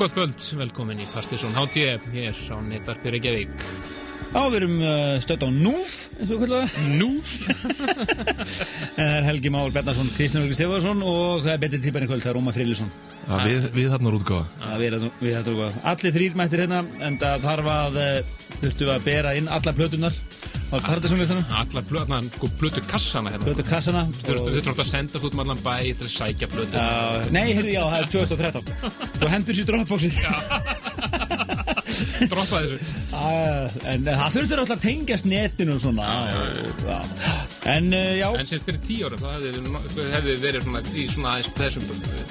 gott kvöld, velkomin í Partiðsson HT hér á Netvarpi Reykjavík Já, við erum uh, stödd á Núf, eins og það. Núf? En það er Helgi Már Bjarnarsson, Kristján Ulrich Stefansson og það er betri típarinn kvöld, það er Róma Friðlisson. Ja, við, við þarna útgáða er við þetta úrgáð. Allir þrýr mættir hérna, en það þarf að, uh, þurftu að bera inn alla plötunar á Partiðssonlistanum, Allar plötna, sko plötu kassana hérna plötu kassana. Þú þurftu alltaf að senda þú út um allan bæ til að sækja plötu Uh, nei, heyrðu, já, það 2013. Þú hendur sér dropboxið. Droppa þessu Uh, en það þurftur alltaf að tengjast netinu og svona. En uh, já, En semst fyrir tíu ára, það hefði, verið svona í svona þessum,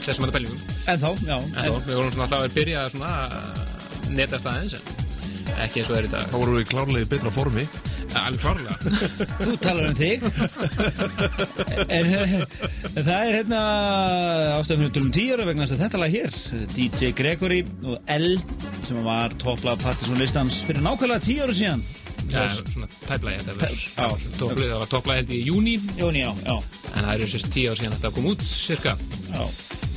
þessum að pælingum en þá, já. En þá, við vorum svona alltaf að byrja að svona uh, netast aðeins en ekki eins og það er í dag Þá vorum við klárlega í betra formi Alveg klárlega Þú talar um þig. En, en það er hérna ástöðum fyrir tölum tíu ára vegna þess að þetta lag hér DJ Gregory og L sem var topplag Partiðsson listans fyrir nákvæmlega tíu ára síðan. Já, svona tæplega þetta verður Topplega, það var topplega held í júni Jóni, já, já, En það eru sérst tíu ár síðan þetta kom út, cirka. Já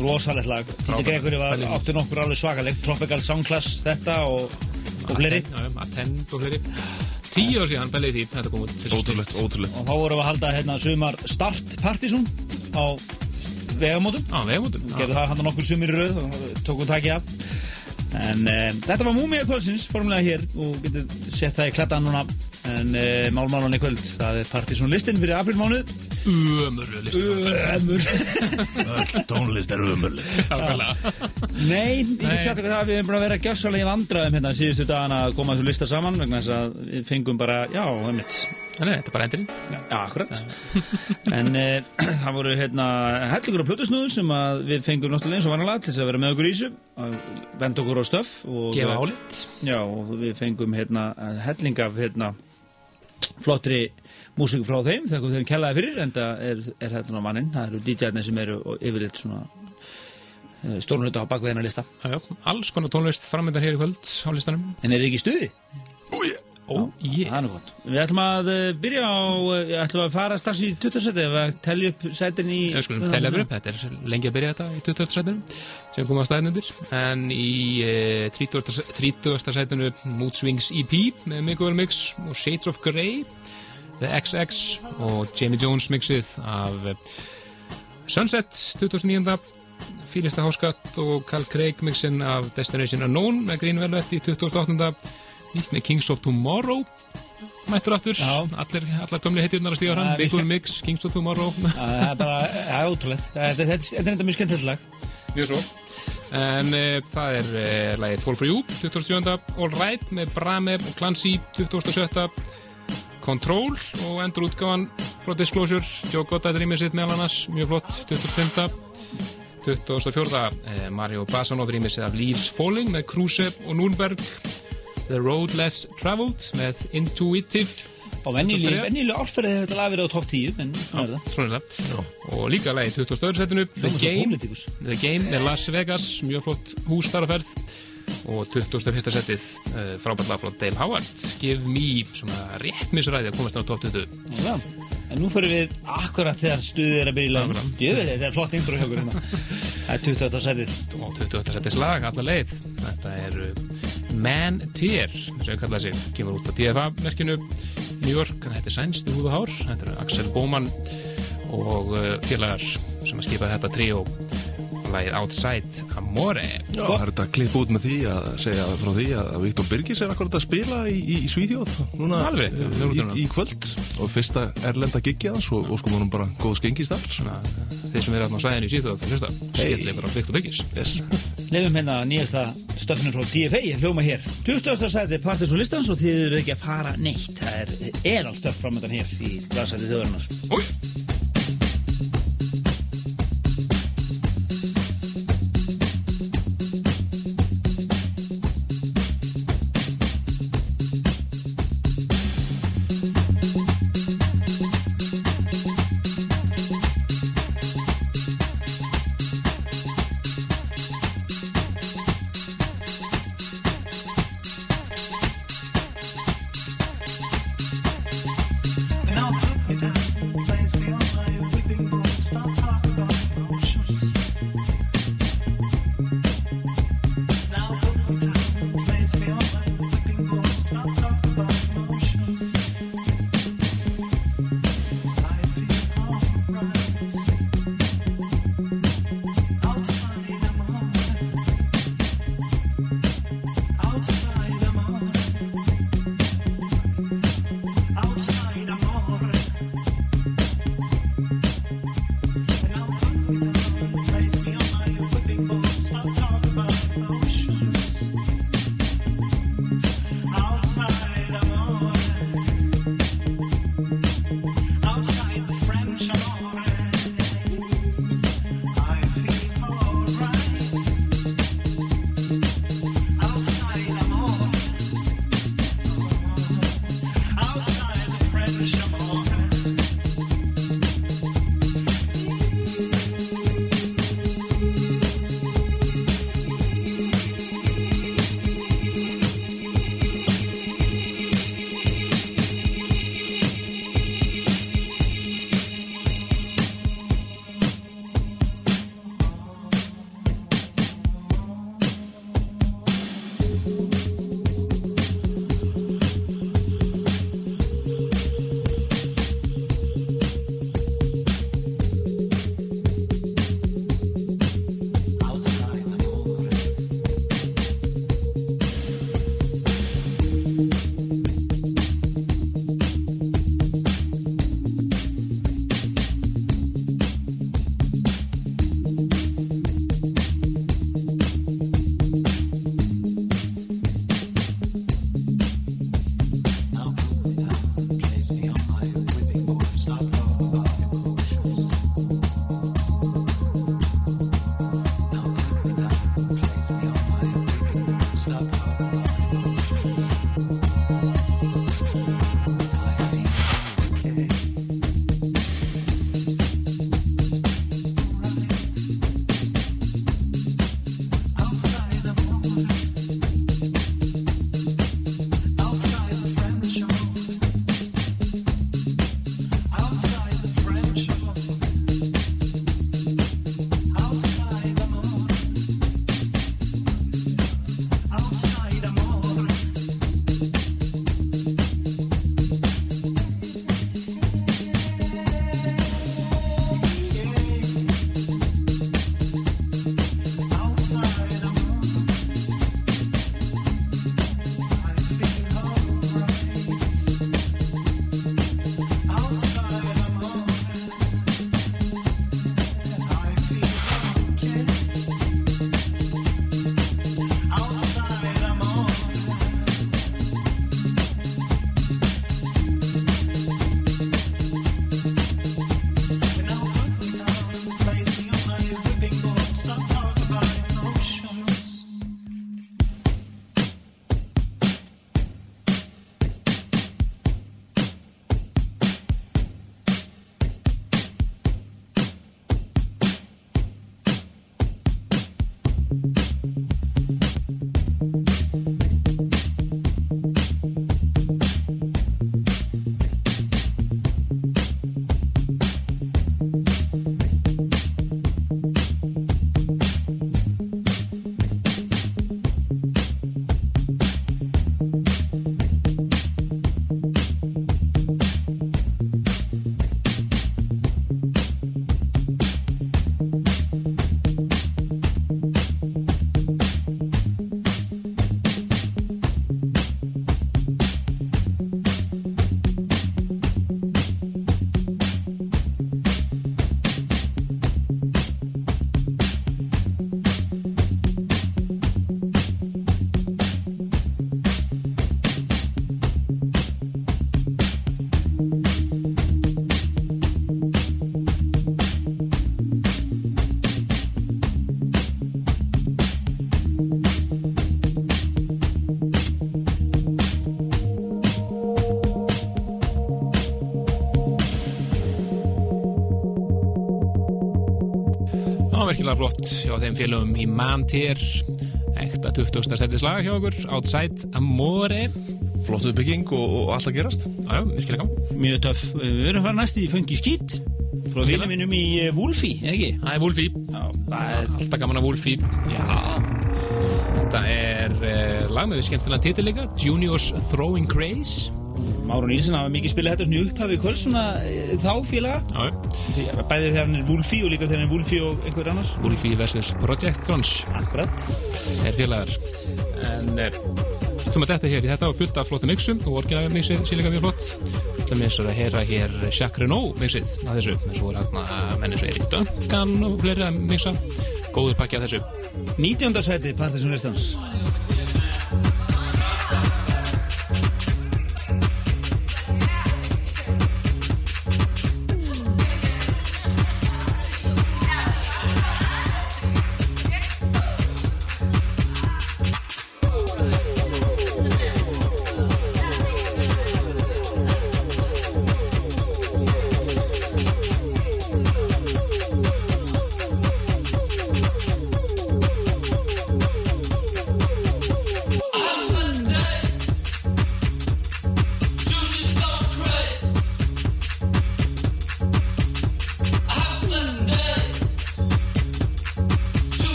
rosalegt lag. DJ. Gregory var Pæling. áttu nokkur alveg svakalegt Tropical Soundclass þetta og, já, Attend og fleiri Tíu ár síðan bælið því þetta kom út Ótrúlegt, ótrúlegt. Og þá vorum við að halda hérna sumar Start Partiðsson á vegamótum. Á, vegmótum gerðu það hann nokkur sumir í röð og tókum takið af. En um, þetta var Múmia kvöldsins formulega hér. Og getur sett það í klættan núna en uh, málmálan í kvöld það er Partiðsson listin fyrir aprilmánuð Ömurlu Ömur. Öll tónlist er Nákvæmlega. Nei, ég get sagt eitthvað það við erum búin að vera gjössalega í vandræðum hérna síðustu dagana að koma þessu lista saman vegna þess að við fengum bara, já, einmitt. Nei, þetta er bara endurinn Já, akkurat. En uh, það voru hérna hellingur á plötusnúðu sem við fengum náttúrulega eins og vanalega til þess að vera með okkur í þessu að venda okkur á stöf og, Gefa álit. Já, og við fengum hérna helling af hérna flottri músík frá þeim þegar þeim kellaði fyrir en það er, er hérna á mannin það eru DJ-arnir sem eru yfirleitt svona uh, stórn hluta á bakvið hennar lista. Já, já, alls konar tónlist framöndan hér í kvöld á listanum. En er ekki í stuði? Ó, ég Það er gott Við ætlum að uh, byrja á uh, ætlum að fara strax í 20 seti ef að telja upp setin í Ég skulum telja upp, þetta er lengi að byrja þetta í 20. sætunum sem kom að staðinundir en í e, 30. 30. sætunu Mood Swings EP með Miguel Mix og Shades of Grey The XX og Jamie Jones mixið af e, Sunset 2009. Fílista Háskatt og Carl Craig mixin af Destination Unknown með Green Velvet í 2008. Nýtt með Kings of Tomorrow. Mættur aftur, allir, allar gömli heitjurnar að stíða fram, Miguel skal- Mix, Kings of Tomorrow. Það er bara, það er ótrúlegt. Þetta þetta- þetta er enda mjög skemmtilegt lag. Mjög svo. En e, það er e, lagið Fall for You 27. All Right með Brame og Clancy 27. Control og endur útgáfan frá Disclosure. Joe Goddard rýmið sitt meðal annars. Mjög flott 25. 24. E, Mario Basanov rýmið sitt af Leaves Falling með Kruse og Núnberg The Road Less Traveled með Intuitive Og venjuleg, 23. venjuleg ársferði hefur þetta lag verið á topp 10 En það er það Svona er það. Og líka lagið 22. setinu The Game. The Game með Las Vegas, mjög flott hús þar á ferð og 21. setið uh, frábært lag frá Dale Howard Give Me, svona réttmisræði að komast á top 20 Já, En nú fyrir við akkurat þegar stuðið er að byrja í lagin þetta er flott intro hjá okkur hérna. Það er 28. sætið og 21. setið slag, alla leið þetta er Man Tear sem við kallaði sig, kemur út á DFA-merkinu New York, þetta er sænst í húð og hár, þetta er Axel Bowman og uh, félagar sem að skipa þetta tríó lagið Outside Amore. Já, það er þetta að klippa út með því að segja frá því að Viktor Birgis er akkurat að spila í, í, í Svíþjóð núna Alveg eh, í, í kvöld. Og fyrsta erlenda giggi hans og, og sko múnum bara góð skengist þar. Þeir sem eru á svæðinu í síðan það hlusta, skellið bara á Viktor Byggis yes. Leifum hérna nýjasta stöfnum frá DFA Hljóma hér. 20. sætið partys og listans og þið eru ekki að fara neitt. Það er eðal stöf framöndan hér í þeim félögum í Mantir ekta 20. setið slag hjá okkur Outside Amore. Flottuð bygging og, og allt að gerast. Já, virkilega gaman. Mjög töff. Við erum farin næst í Funky Skít frá vinum minnum í eh, Wolfie, eða ekki? Það er er Alltaf gaman að Wolfie. Já. Þetta er uh, lag með því skemmtilega titilega Juniors Throwing Grace. Márun Ílsen hafa mikið spilað þetta svona í upphafi kvöld svona eh, þá félaga bæði þegar hann er Wolfie og líka þegar hann er Wolfie og einhver annar. Wolfie vs. Project Trons Akkurat. Er félagar. En þú maður þetta hér þetta var fullt af flottum mixum og orginal mixið sé líka mjög flott. Það með að heyra hér Jacques Renault mixið að þessu en svo er hérna menni svo Erik Duncan og fleiri að mixa. Góður pakki af þessu. 19. seti Partisan Listans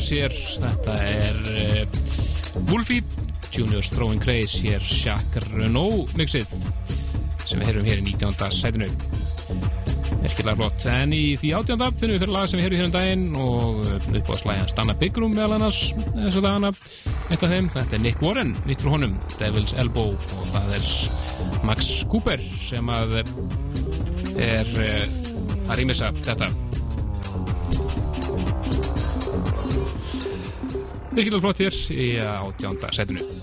Hér þetta er uh, Wolfie Junior's Throwing Craze hér Jacques Renault mixið sem við heyrum hér í 19. sætinu. Virkilega flott. En í því átjönda finnum við fyrir lag sem við heyrum hér um daginn og upp á slæðan Stanna Byggrum meðal annars þetta er Nick Warren nýtt frá honum, Devil's Elbow. Og það er Max Cooper sem að er að rýmisa þetta virkilega flott hér í átjönda sætinu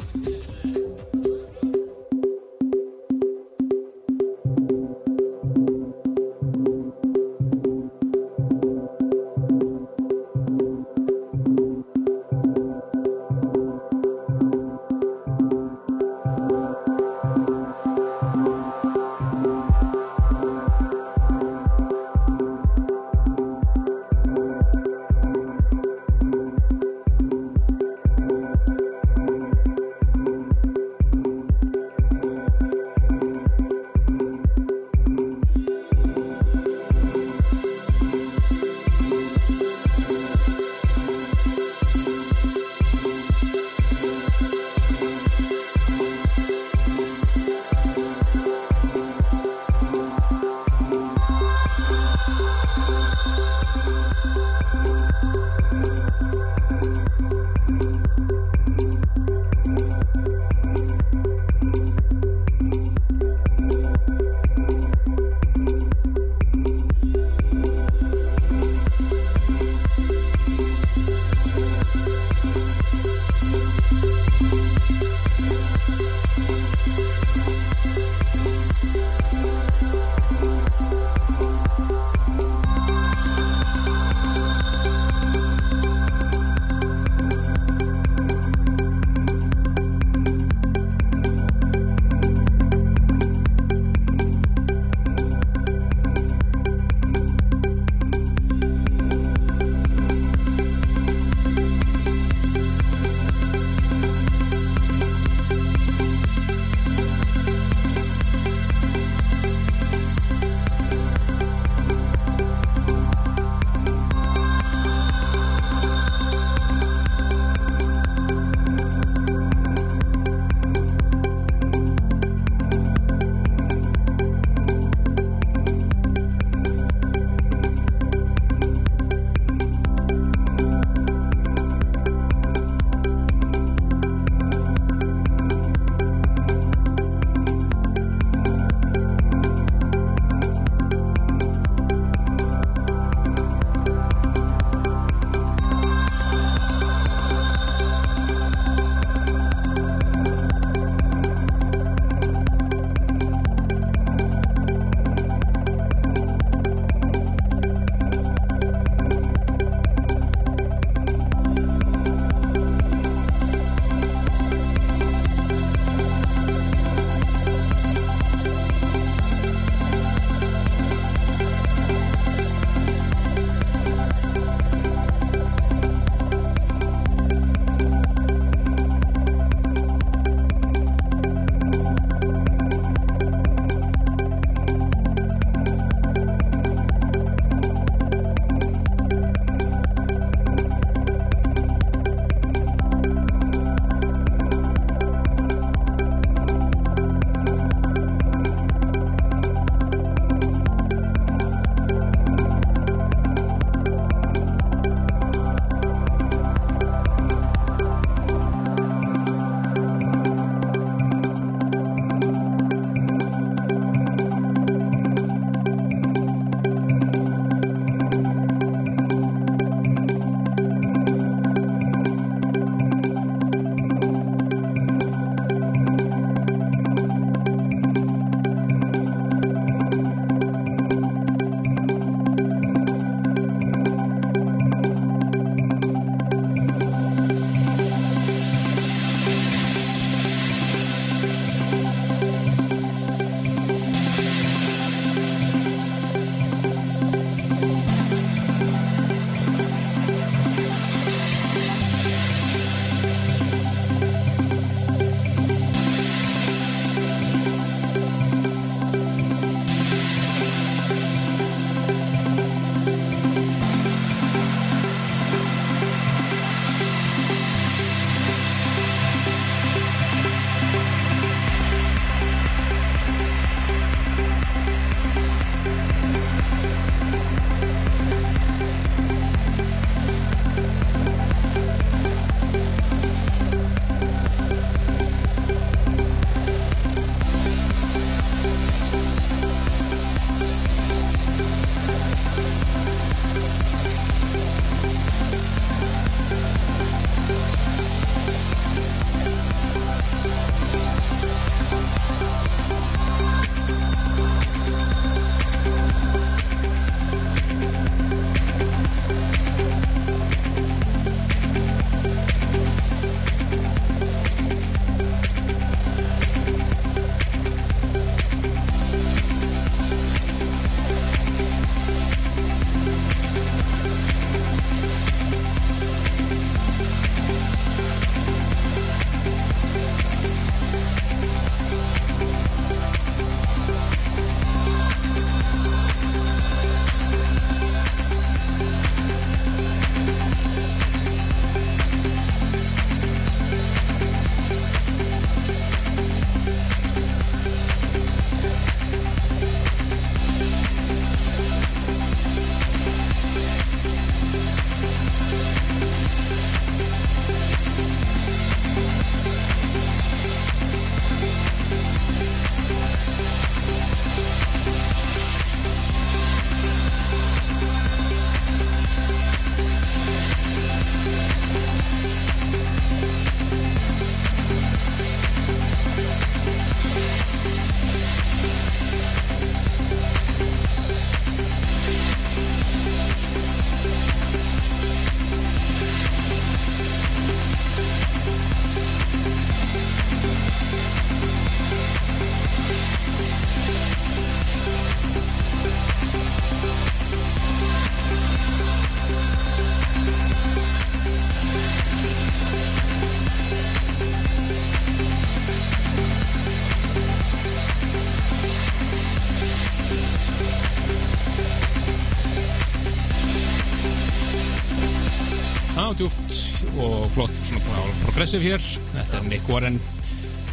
progressiv hér. Þetta er Nick Warren,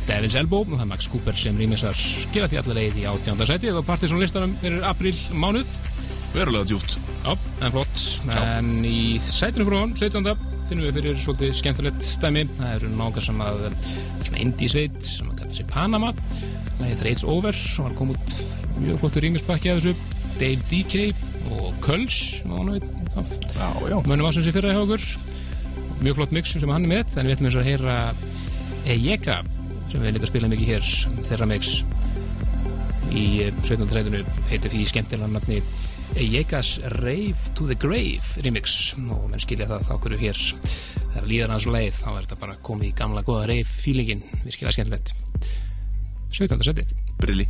Devil's Elbow það er Max Cooper sem rýmisar skilja því allar leið í átjánda sætið og Partiðsson listanum fyrir april mánuð. Verulega djúft. Já, en flott. Já. En í sætinu frá hann, 17. finnum við fyrir svolítið skemmtilegt stæmi. Það eru nákar sem að, svona indie sveit sem að kalla sig Panama. Það er Threads Over og hann kom út mjög flottur rýmisbakki af þessu. Dave D.K. og Kulls, mönnum ásum sér fyrra hjá okkur. Mjög flott mix sem hann er með, en við ætlum eins að heyra Ejeka sem við líka spila mikið hér, þeirra mix í 17. þræðinu heitir því skemmtilega nafni Ejekas Rave to the Grave remix. Og menn skilja það þá hverju hér. Þegar líðar hans leið þá er þetta bara komið í gamla goða rave feelingin virkilega skemmtilegt. 17. setið Brilli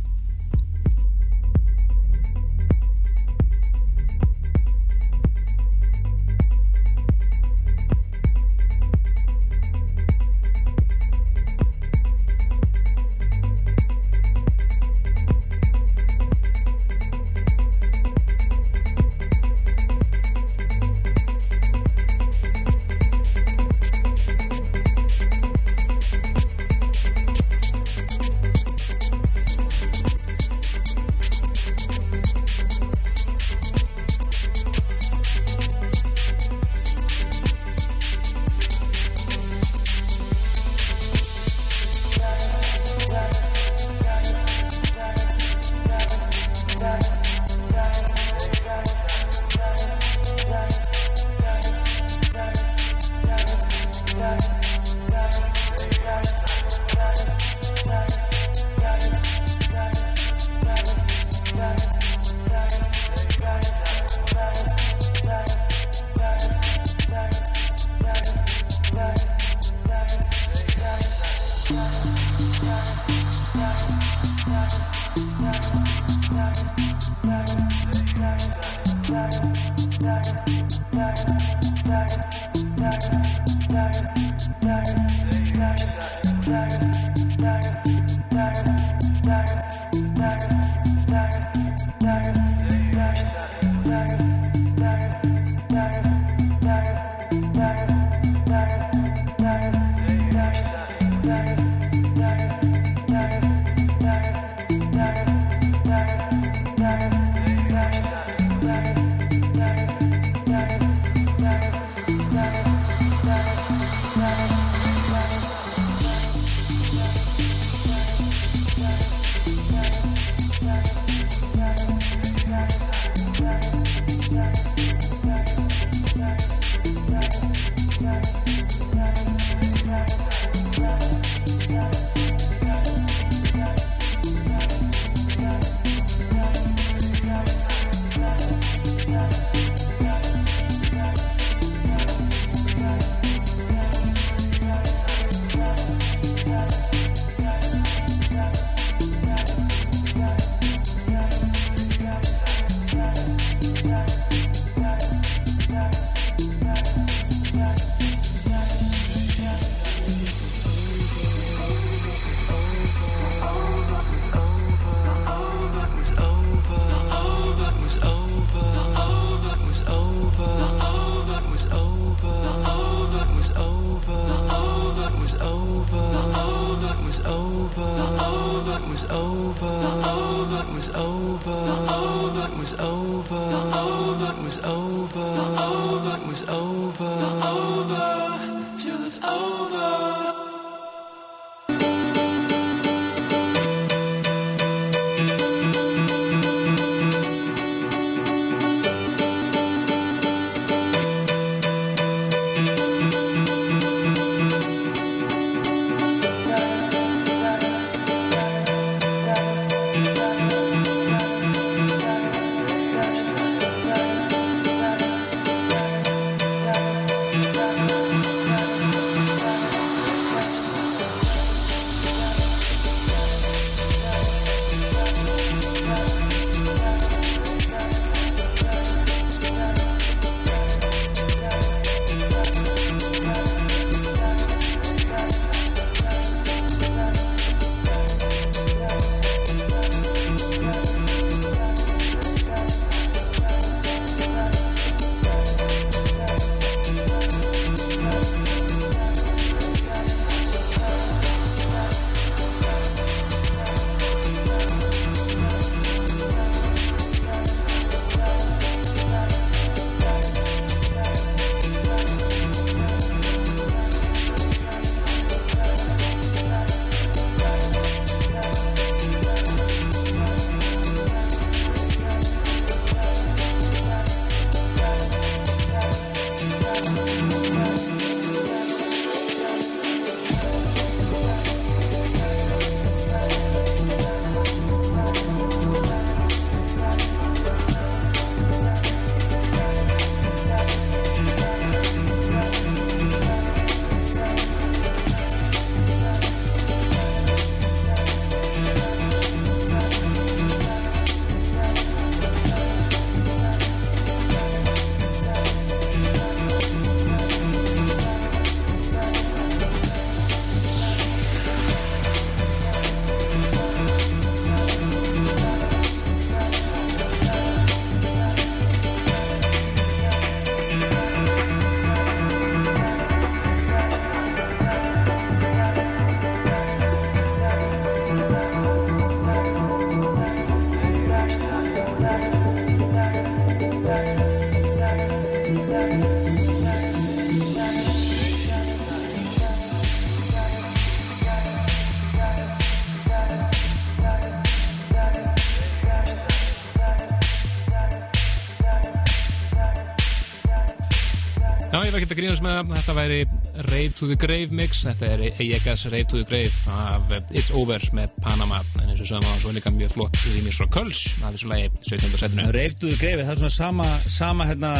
ekki að grínast með það. Þetta væri Rave to the Grave mix. Þetta er Ejegas Rave to the Grave af It's Over með Panama. En eins og sögum að svo er líka mjög flott rýmis frá Köls af þessu lagi 17. setinu. Reifduðu greifið, það er svona sama, sama hérna,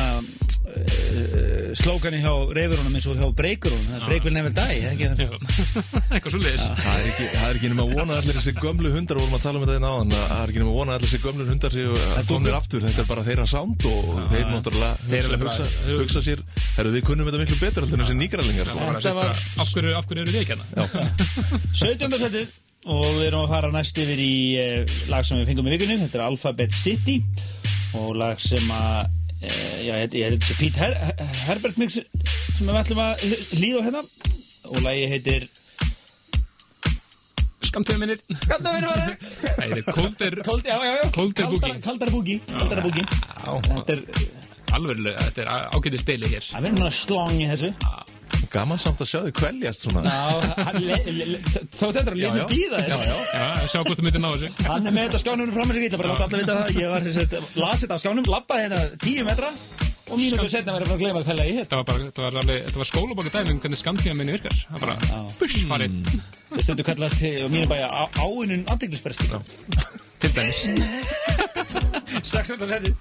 uh, slókani hjá reifurunum eins og hjá breykurunum. Það er breykvel nefnir dag, eða ekki það? Eitthvað svo liðis. Það er ekki, það er ekki nema að vona að allir þessi gömlu hundar, vorum að tala um þetta einn áðan, að það er ekki nema að vona að allir þessi gömlu hundar séu komnir aftur, þetta er bara þeirra sound og þeir náttúrulega hugsa, hugsa, hugsa sér, herru við kunnum þetta miklu betur alltaf en þessi nýgrælingar. Sko. Þetta var- af hverju, af hverju eru við ekki hana? 17. setið og við erum að fara næst yfir í uh, lag sem við fengum í vikunni, þetta er Alphabet City og lag sem að uh, já, ég ég held þetta er Pete Her Herbert mix sem við ætlum að hlýða á hérna og lagi heitir Skamtöðu minnir. Hvernig verður það? Það er Cold, já, já, já. Air Boogie. Kaldar búgi Kaldar búgi Þetta er, alveg, þetta er ágætið stili hér. það verður náttúrulega slong í þessu Gaman samt að sjá þið kvæljast svona. Þó þetta er að lifa býða þess Já, já. Já, sjá hvort þú myndir ná þessu. Hann er með þetta á skjánum fram að sig, ég bara láta alla vita það Ég var sem sagt, las þetta á skjánum, labbaði þetta tíu metra og mínútu setna verið að gleyma að fæla í hitt Þetta var skólabóka dæmi um hvernig skamtíma minni virkar. Það bara, bush, farið, Þetta stundu kallast til- á mínum bæja á- áunnun andeglisbresti til dæmis. 16. seti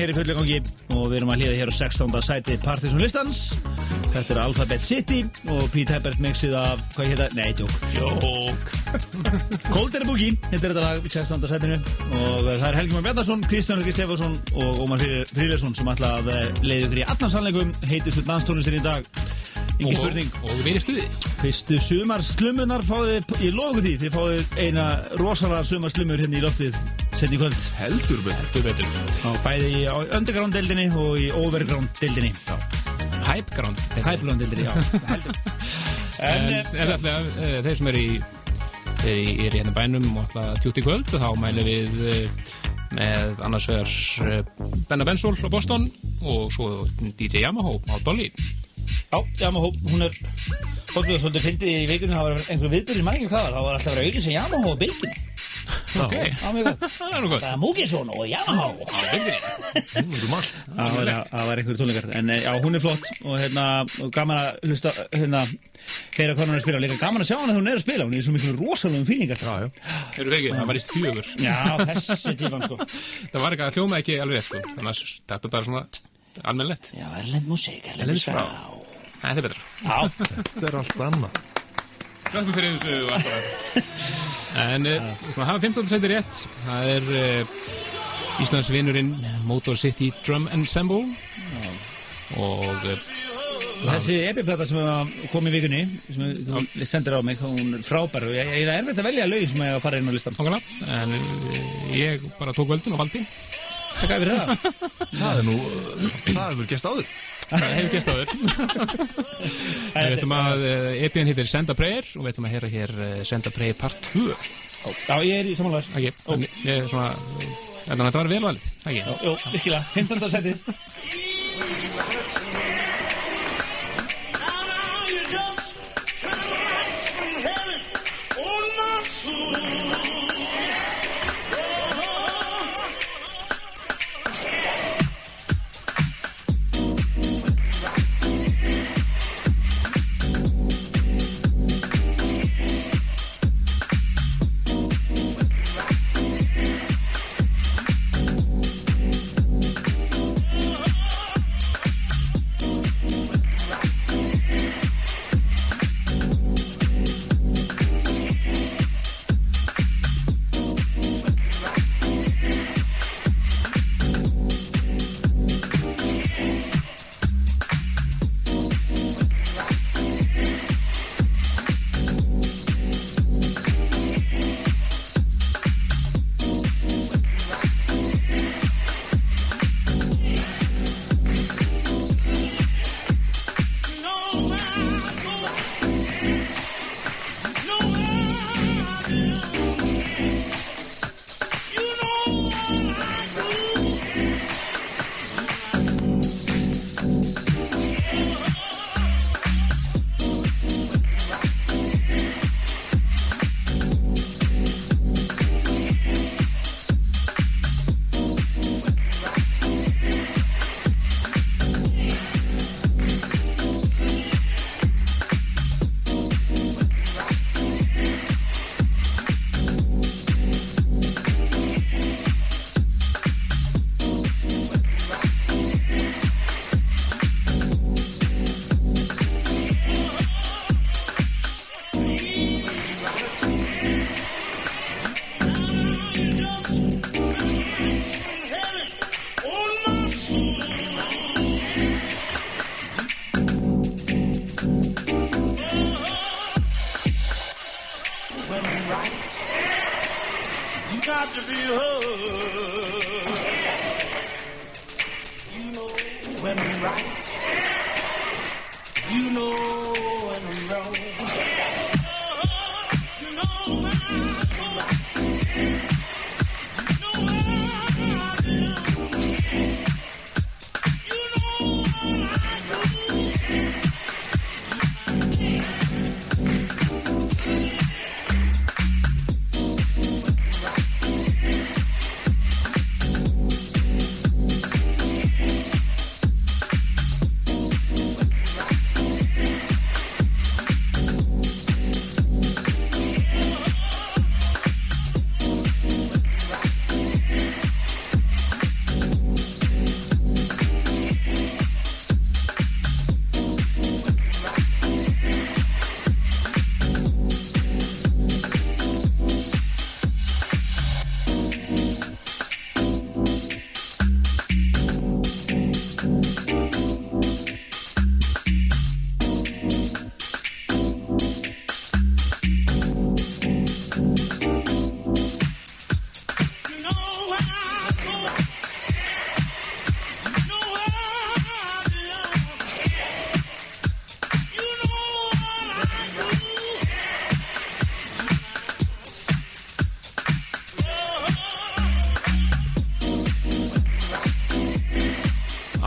hér í fullu gangi og við erum að hlýða hér á 16. sæti Partisan listans. Þetta er Alphabet City og Pete Herbert mixið af, hvað heita? Nei, djók Jók Cold Air Boogie, þetta er þetta lag í 16. sætinu. Og það er Helgi Már Bjarnarsson, Kristján Helgi Stefansson og Ómar Fríðarsson sem ætla að leiði ykkur í allan sannleikum. Heitir svo danstónlistin í dag. Ingi spurning. Og við erum stuði. Fyrstu sumar slumunar fáið, ég lofu því, þið fáið eina rosalega sumar slumur hérna í loftið setni í kvöld. Heldur betur. Heldur betur. Á bæði í underground-deildinni og í overground-deildinni Hypeground Hypeground-deildinni, já. Heldur. En, En, en alltaf, uh, þeir sem eru í er í, er í hérna bænum og alltaf tjúti kvöld og þá mælum við uh, með annars vegar uh, Benna Bensol á Boston og svo DJ Yamaha á Dolly. Já, Yamaha, hún er Fólkið svolítið fyndið í vikunni, það var einhver viðbyrð í manningu hvað var, það var alltaf verið auðvitað sem Yamaha og bylginni Ok, Já, mjög gott. Það er Það er Múkisson og allt. Það var, það var einhverju tónleikar. En eh, já, hún er flott og hérna og gaman að hlusta hérna heyra hvað hún er að spila. Líka gaman að sjá hana þegar hún er að spila. Hún er í svo miklu rosalegum fíling alltaf Já, já. Hefur ekki, það var í Já, tífan sko. Það var ekki að hljóma ekki alveg rétt sko. Þannig að þetta er bara svona almennlegt Já, erlend músík, erlend Nei, þetta er betra. Já, Þetta er allt annað. Klökkum fyrir þessu og allt það. En uh, svona hafa 15. seti rétt. Það er uh, Íslands vinurinn Motor City Drum Ensemble. Og uh, þessi epiplata sem kom í vikunni sem þú sendir á mig, hún er frábær. Og ég, ég er erfitt að velja lögin sem ég að fara inn á listan en uh, ég bara tók völdin og valdi Takk fyrir það. Það er nú, það hefur gæst áður. Það hefur gæst á þér Við ætlum að uh, EPN hittir Send a Prayer og við ætlum að heyra hér uh, Send a Prayer part 2 Já, ég er í samanlæs Ekki, en ég er svona Þannig að þetta var velvalið, ekki? Jú, virkilega, 15. seti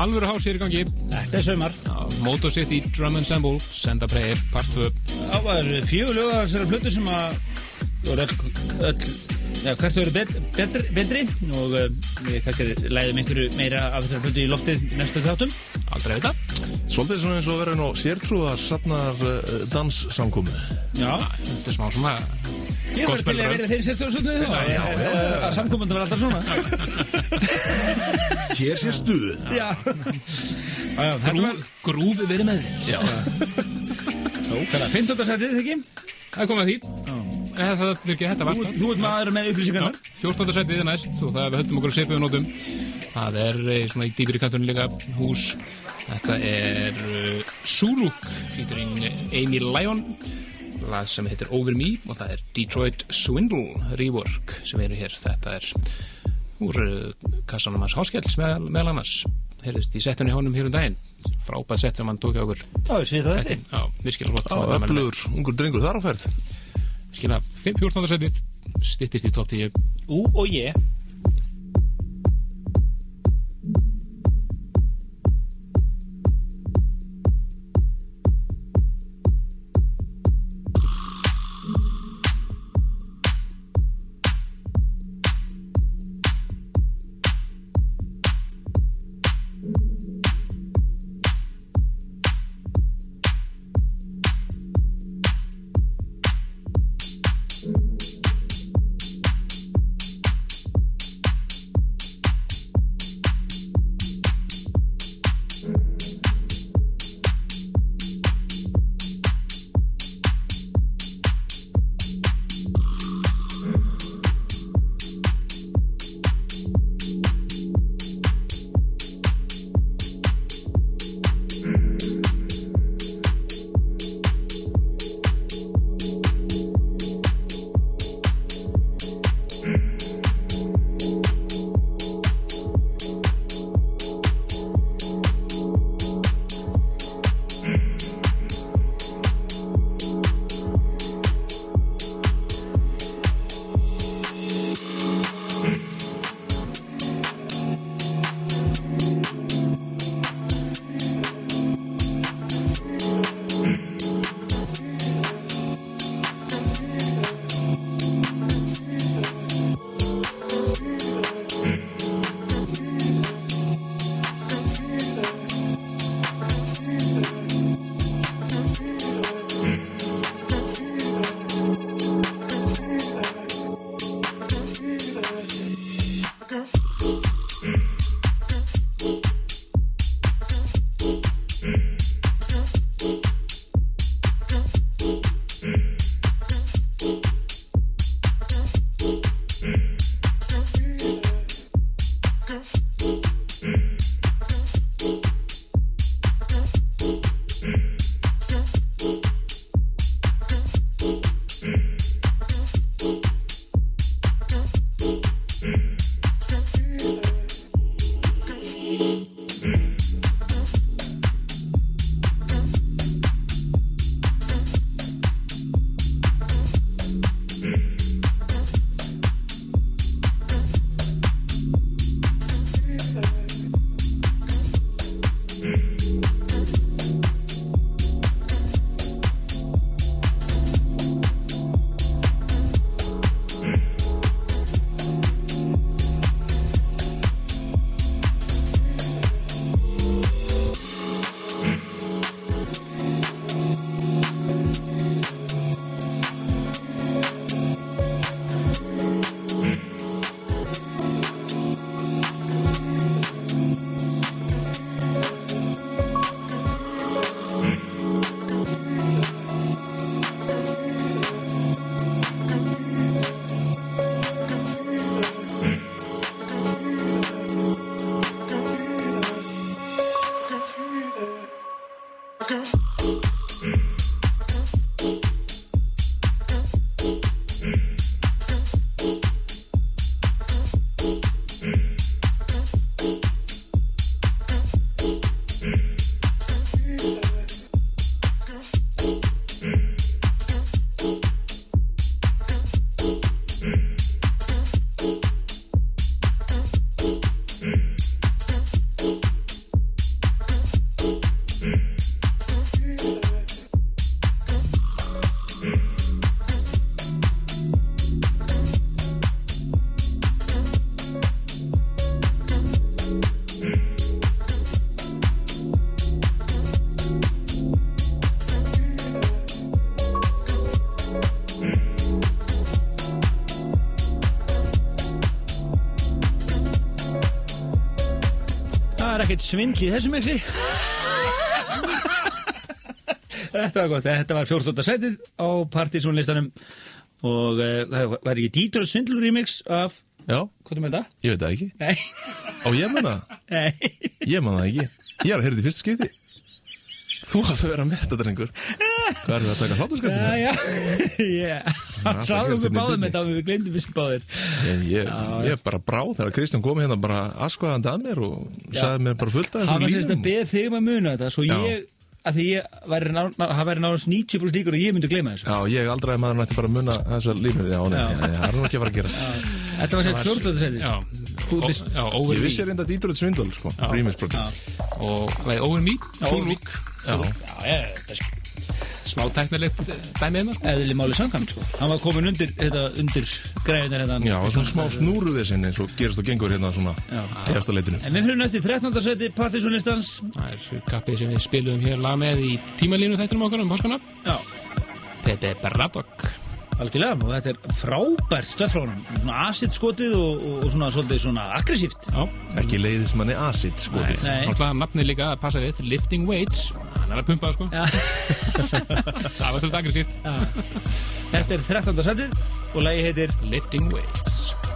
Alvöru hás er í gangi. Þetta er sömar Motor City Drum Ensemble Senda Prayer Part 2 Það var af þessari plötu sem að voru öll, öll ja, hvert voru bet, betri, betri? Og uh, við kannski læðum einhverju meira af þessari plötu í loftið næstu þáttum. Aldrei þetta. Svolítið svona eins og verið nú sértrúðar safnar uh, danssamkomu. Já, Þetta er smá svona ég var til að vera þeirri og svona þá. Já, já. að samkomandi var alltaf svona. Hér sé stuð. Já, já, já Þetta Grú, var, Grúfi verið með þér. Já, hvað er það, 15. sætið, ekki? Það er komið að því. Eða Það er ekki þetta Þú, ert maður með upplýsingarnar. 14. sætið er næst og það við höldum okkur að sepa við nótum það er eh, svona í dýpir í kantunum líka hús. Þetta er uh, Suruk featuring Amy Lyon lag sem heitir Over Me og það er Detroit Swindle rework sem eru hér. Þetta er úr uh, kassanum hans Háskjells meðal, meðal annars. Heyrðist í settunni honum hér um daginn. Frábæð sett sem hann tók á okkur. Já, ég sé það Þetta, já, virkilega flott á svona gaman með- öflugur ungur drengur þar á ferð. Virkilega 5 14. sætið styttist í top 10 Ú og ég ekkert svindl í þessum exi Þetta var gott, þetta var 14. setið á Partiðsson listanum og uh, hvað er ekki Dítur svindl remix af, Já, hvað er með þetta? ég veit það ekki. Nei, Á ég manna, nei. Ég manna það ekki. Ég er að heyrði í fyrst skipti Þú hast að vera með þetta drengur. Hvað er það að taka hlátuskastin? Já, já, já gerast okkur inn í báðum þetta og við gleyndum þessu báðir. Ég, ég, er bara brá þegar Kristján kom hérna bara askvaðandi að mér og sagði mér bara fullt af Hann var sérst að beða þig um að muna þetta Svo Já. ég, að því ég væri náðast 90% líkur og ég myndi gleyma þessu. Já, ég aldrei að maður nætti bara að munna þessar línur Já, Já. það er nú ekki að fara að gerast. Þetta var sérst 14. setið Já, Þú Ó- viss- já, Ég vissi reynda Díturut Svindl, sko, Remix Project og hvað er Over Me, Solvik Já, Er smá teknilegt dæmið hérna sko. eðli máli samkvæmt sko. Hann var komin undir, þetta, undir greiðunar hérna. Já, og svona smá snúruðisinn eins og gerist og gengur hérna svona Já. í efsta leitinu. En við fyrir næst í 13. seti Partiðsson listans það er kappið sem við spilum hér lag með í tímalínu þættinum okkar um páskana. Já, Pepe Braddock algjörlega og þetta er frábært stöð frá honum. Svona acid skotið og, og, og svona svolítið svona aggressíft. Já, Ekki leiðis manni acid, sko Nei, náttúrulega nafnið líka að passa við Lifting Weights, hann er að pumpa sko. Já. Það var svolítið aggressíft. Þetta er 13. setið og lagi heitir Lifting Weights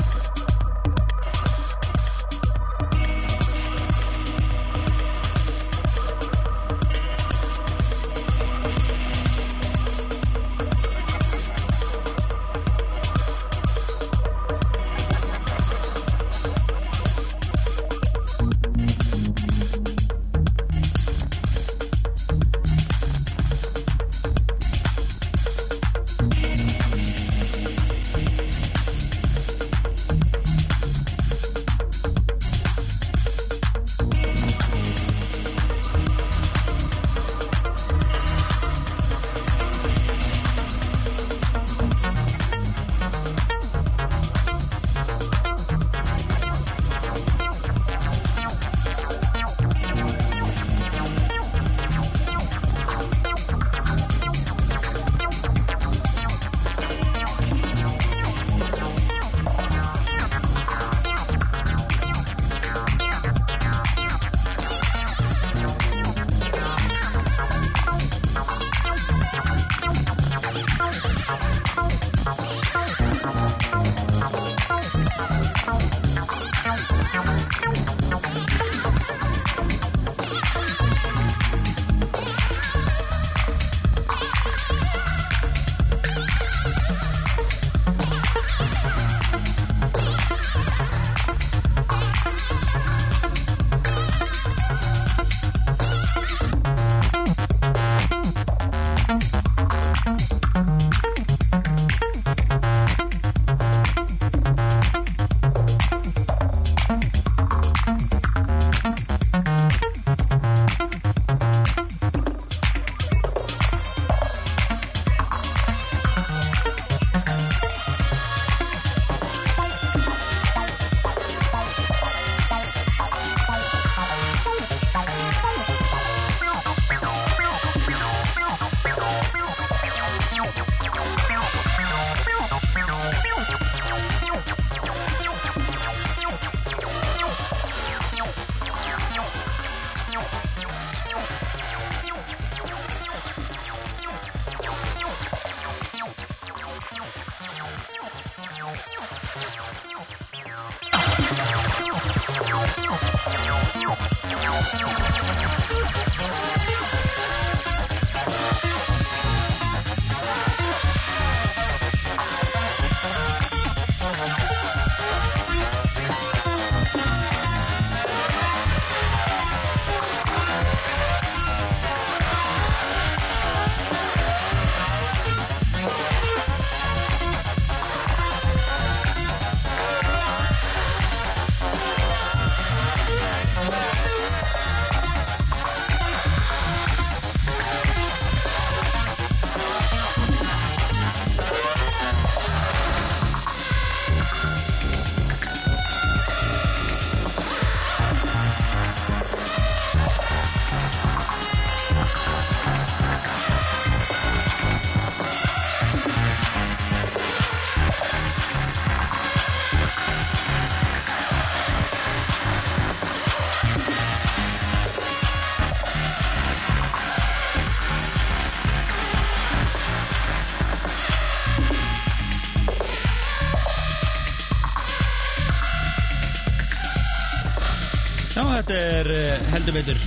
heldur betur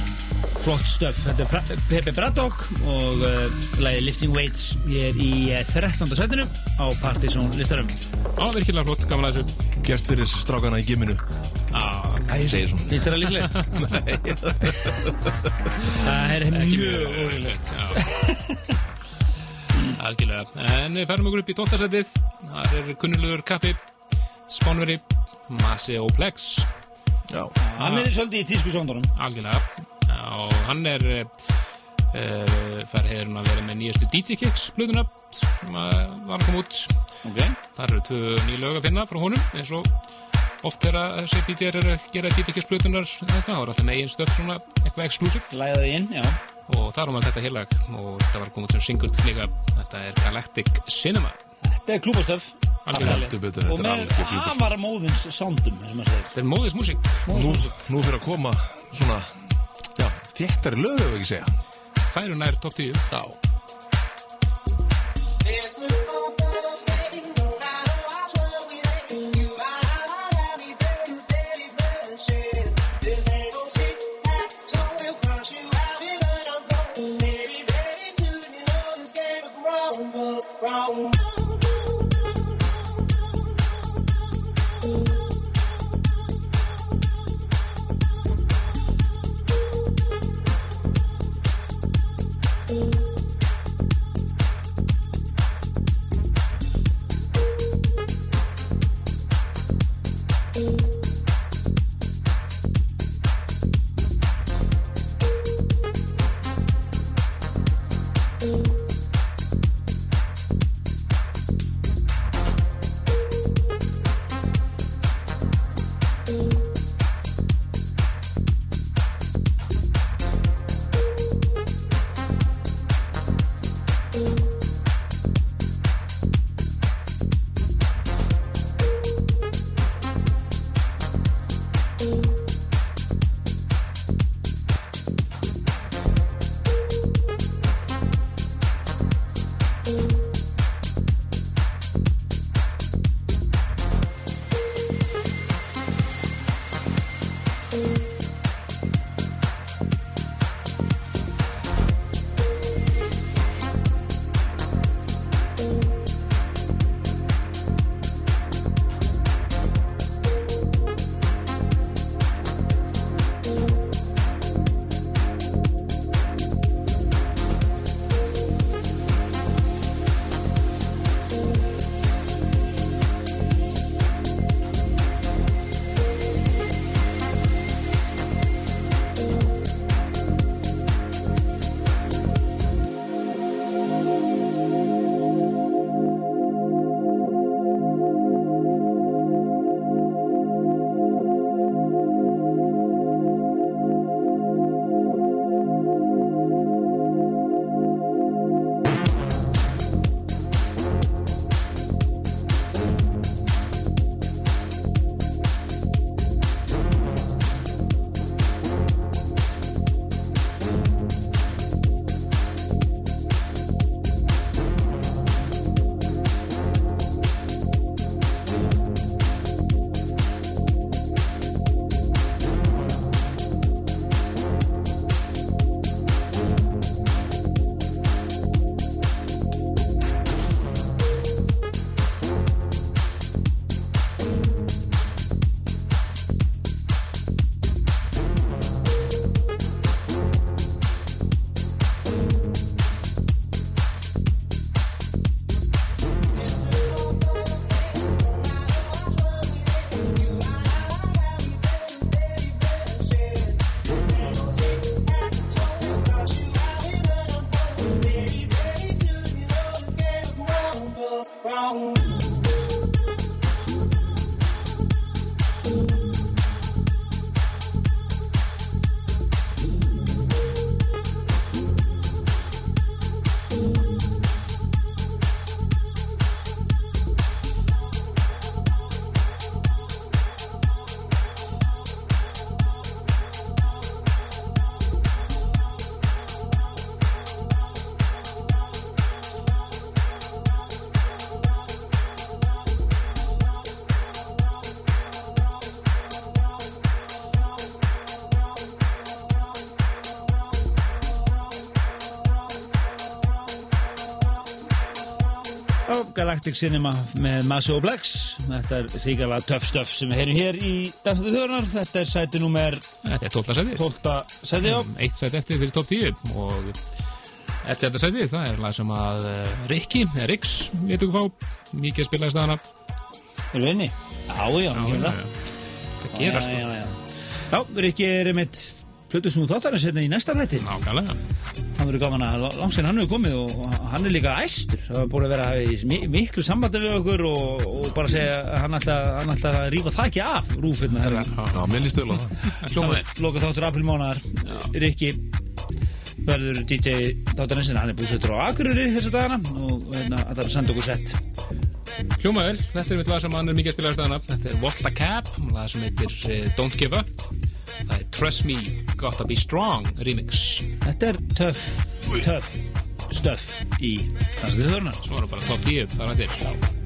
flott stöf. Þetta er Pepe Braddock og uh, lagið Lifting Weights. Ég er í uh, 13. setinu á Partizón listarum. Já, virkilega flott, gaman að þessu. Gert fyrir strákana í giminu Já, Æ, ég segi svona þér það líklega? Það er mjög. Já. Algjörlega. En við ferum okkur upp í 12. setið. Það er kunnulegur kappi, spánveri, Masi og Plex. Hann er svolítið í tísku sondunum. Algjörlega. Og hann er uh, fær heiðurinn að vera með nýjastu DJ Kicks blöðuna sem að var að koma út. Ok. Það eru tvö nýja lög að finna frá honum eins og oft þegar þessi DJ-er eru að gera DJ Kicks blöðunar þetta, það var alltaf með einn stöf svona eitthvað exclusive Læða þið inn, já. og þar var maður þetta hélag og þetta var komið sem single líka þetta er Galactic Cinema Þetta er klúbastöf. Betur, Og þetta er með amara móðins soundum, sem maður segir. þetta er móðis músík. Nú, nú fyrir að koma svona Já, þéttari lög segja. Færu nær top 10 Já, Galactic Cinema með Maso Blacks Þetta er ríkala töff stöff sem við heyrum hér í Dansandi Þjóðurnar Þetta er sæti nummer Þetta er 12. sæti 12. sæti á Eitt sæti eftir fyrir top 10 og eftir þetta sæti það er lag sem að uh, Rikki, eða Riks, við fá mikið að spila í staðana Erum við inni? Já, já, já, já, Það gerast já, já, já. já, Rikki er einmitt Plutur snúð þáttarins hérna í næsta þætti. Nákvæmlega Hann verður gaman að langsinn hann hefur komið og hann er líka æstur. Það var búin að vera í mi- miklu sambandi við okkur og, og bara segja hann ætla, hann ætla að rífa þakki af rúfirna hérna Já, mér líst vel á það. Hljómaður Loka þáttur aprilmánaðar Rikki verður DJ þáttarins en hann er búsettur á Akureyri þessa dagana og hérna það er að senda okkur sett. Hljómaður, þetta er mitt lag sem hann er mikið að spila í staðana Þetta er Volta Cap, lag sem heitir uh, Don't Give Up. Það er Trust Me, Gotta Be Strong remix. Þetta er töff, töff stöff í Dansandi Þörnar Svo er það bara top 10 þar að til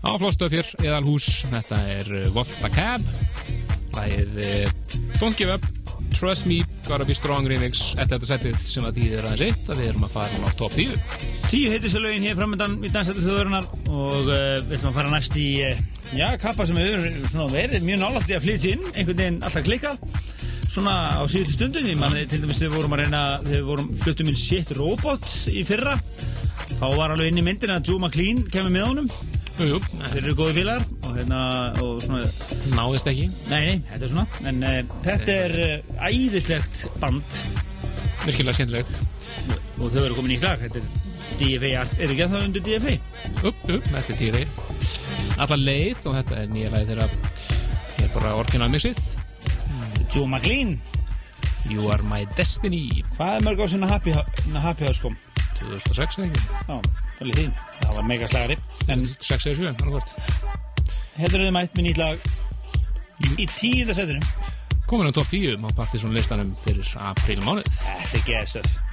Áflóstöfjör, eðalhús, þetta er uh, Volta Cab. Lægið uh, Don't Give Up, Trust Me, Be Strong remix. Eftir þetta setið sem að þýðir aðeins eitt að við erum að fara á top 10 Tíu heitustu lögin hér framöndan í dansættu þjóðurinnar og uh, við ætlum að fara næst í uh, já, kappa sem hefur svona verið mjög nálægt í að flytja inn, einhvern veginn alltaf klikkað. Svona á síðustu stundum því manni til dæmis þegar við vorum að reyna þegar við vorum fluttum inn Shit Robot í fyrra. Þá var alveg inn í myndin að Joe McLean kemur með honum Jú, jú, þeir eru góði félagar og hérna og svona náðist ekki. Nei, nei, þetta er svona. En uh, þetta er uh, æðislegt band. Virkilega skemmtileg. Og þau eru komin í slag þetta er DFA, er ekki að það undir DFA? upp, upp, þetta er tíri alla leið og þetta er nýja leið þeirra. Hér bara orginal mixið Joe McLean. You Are My Destiny. Hvað er mörg sinna Happy, happy House kom? 2006 eða ekki? Já, það er þín Það var mega slagari. En 6 eða 7, annarkvort. Hérna eru þið mætt með nýtt lag Í tíunda setinu? Komin á top 10 á Partiðsson listanum fyrir april mánuð. Þetta er geðstöð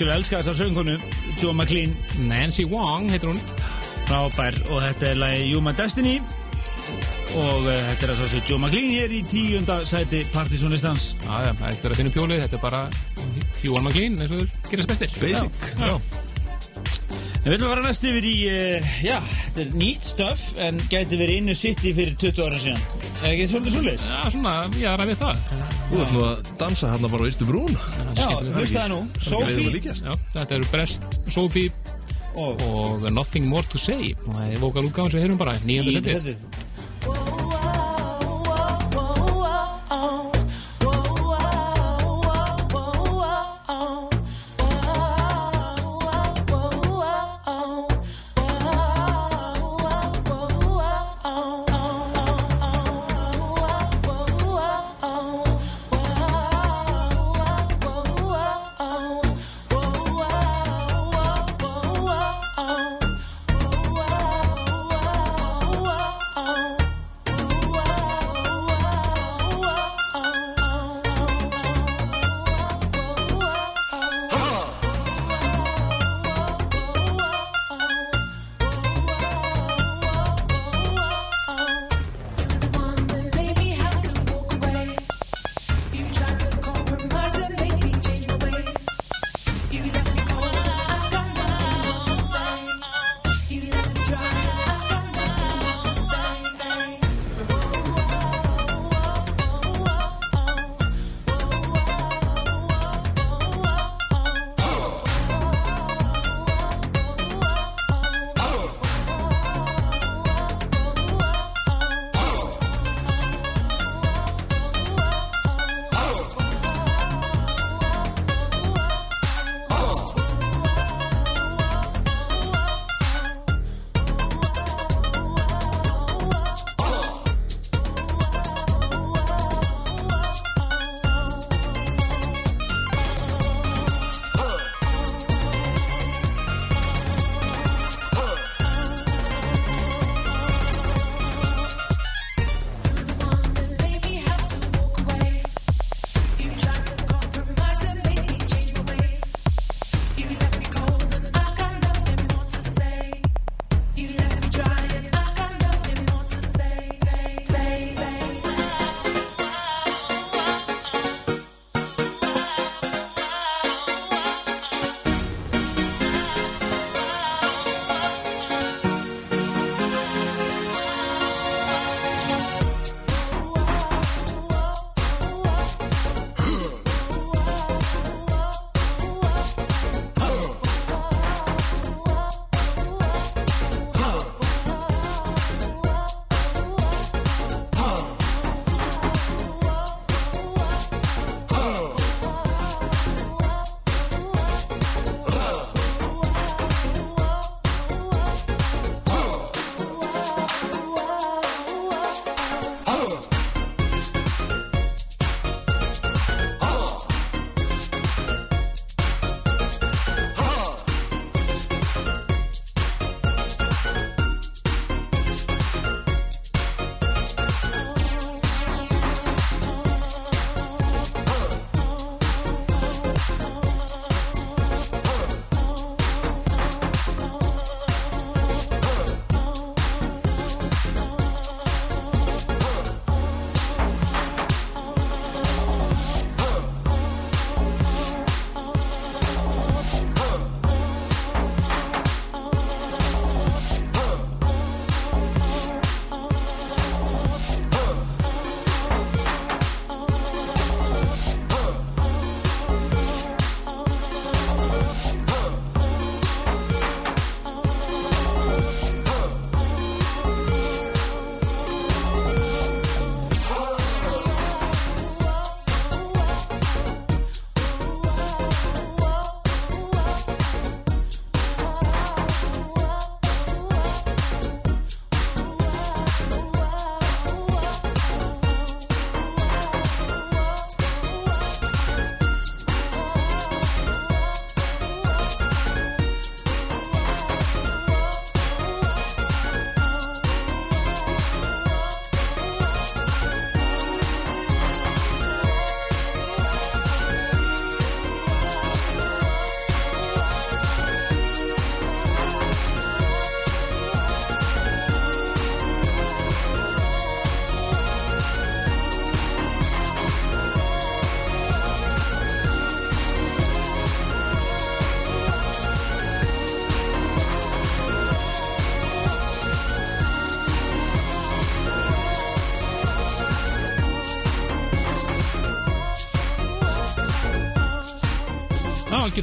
algjörlega elska þessa söngkonu Joe McLean, Nancy Wong heitir hún. Frábær og þetta er lagi Human Destiny. Og uh, þetta er að svo sé Joe McLean hér í tíunda sæti partysónlistans Já, já, það er ekkert að finna pjólið, þetta er bara Hughan McLean eins og þeir gerast bestir. Basic, já. En við ætlum að fara næst yfir í, uh, já, þetta er nýtt stöf en gæti verið innu sitti fyrir 20 ára síðan. Er ekki svolítið svolítið? Já, svona, ég er að við það. Þú nú að dansa hérna bara á Ístu brún. Já, hlusta það nú. Sophie þetta eru Brest, Sophie og Nothing More To Say og það er vokal útgáðan sem við heyrum bara nýjönda setið.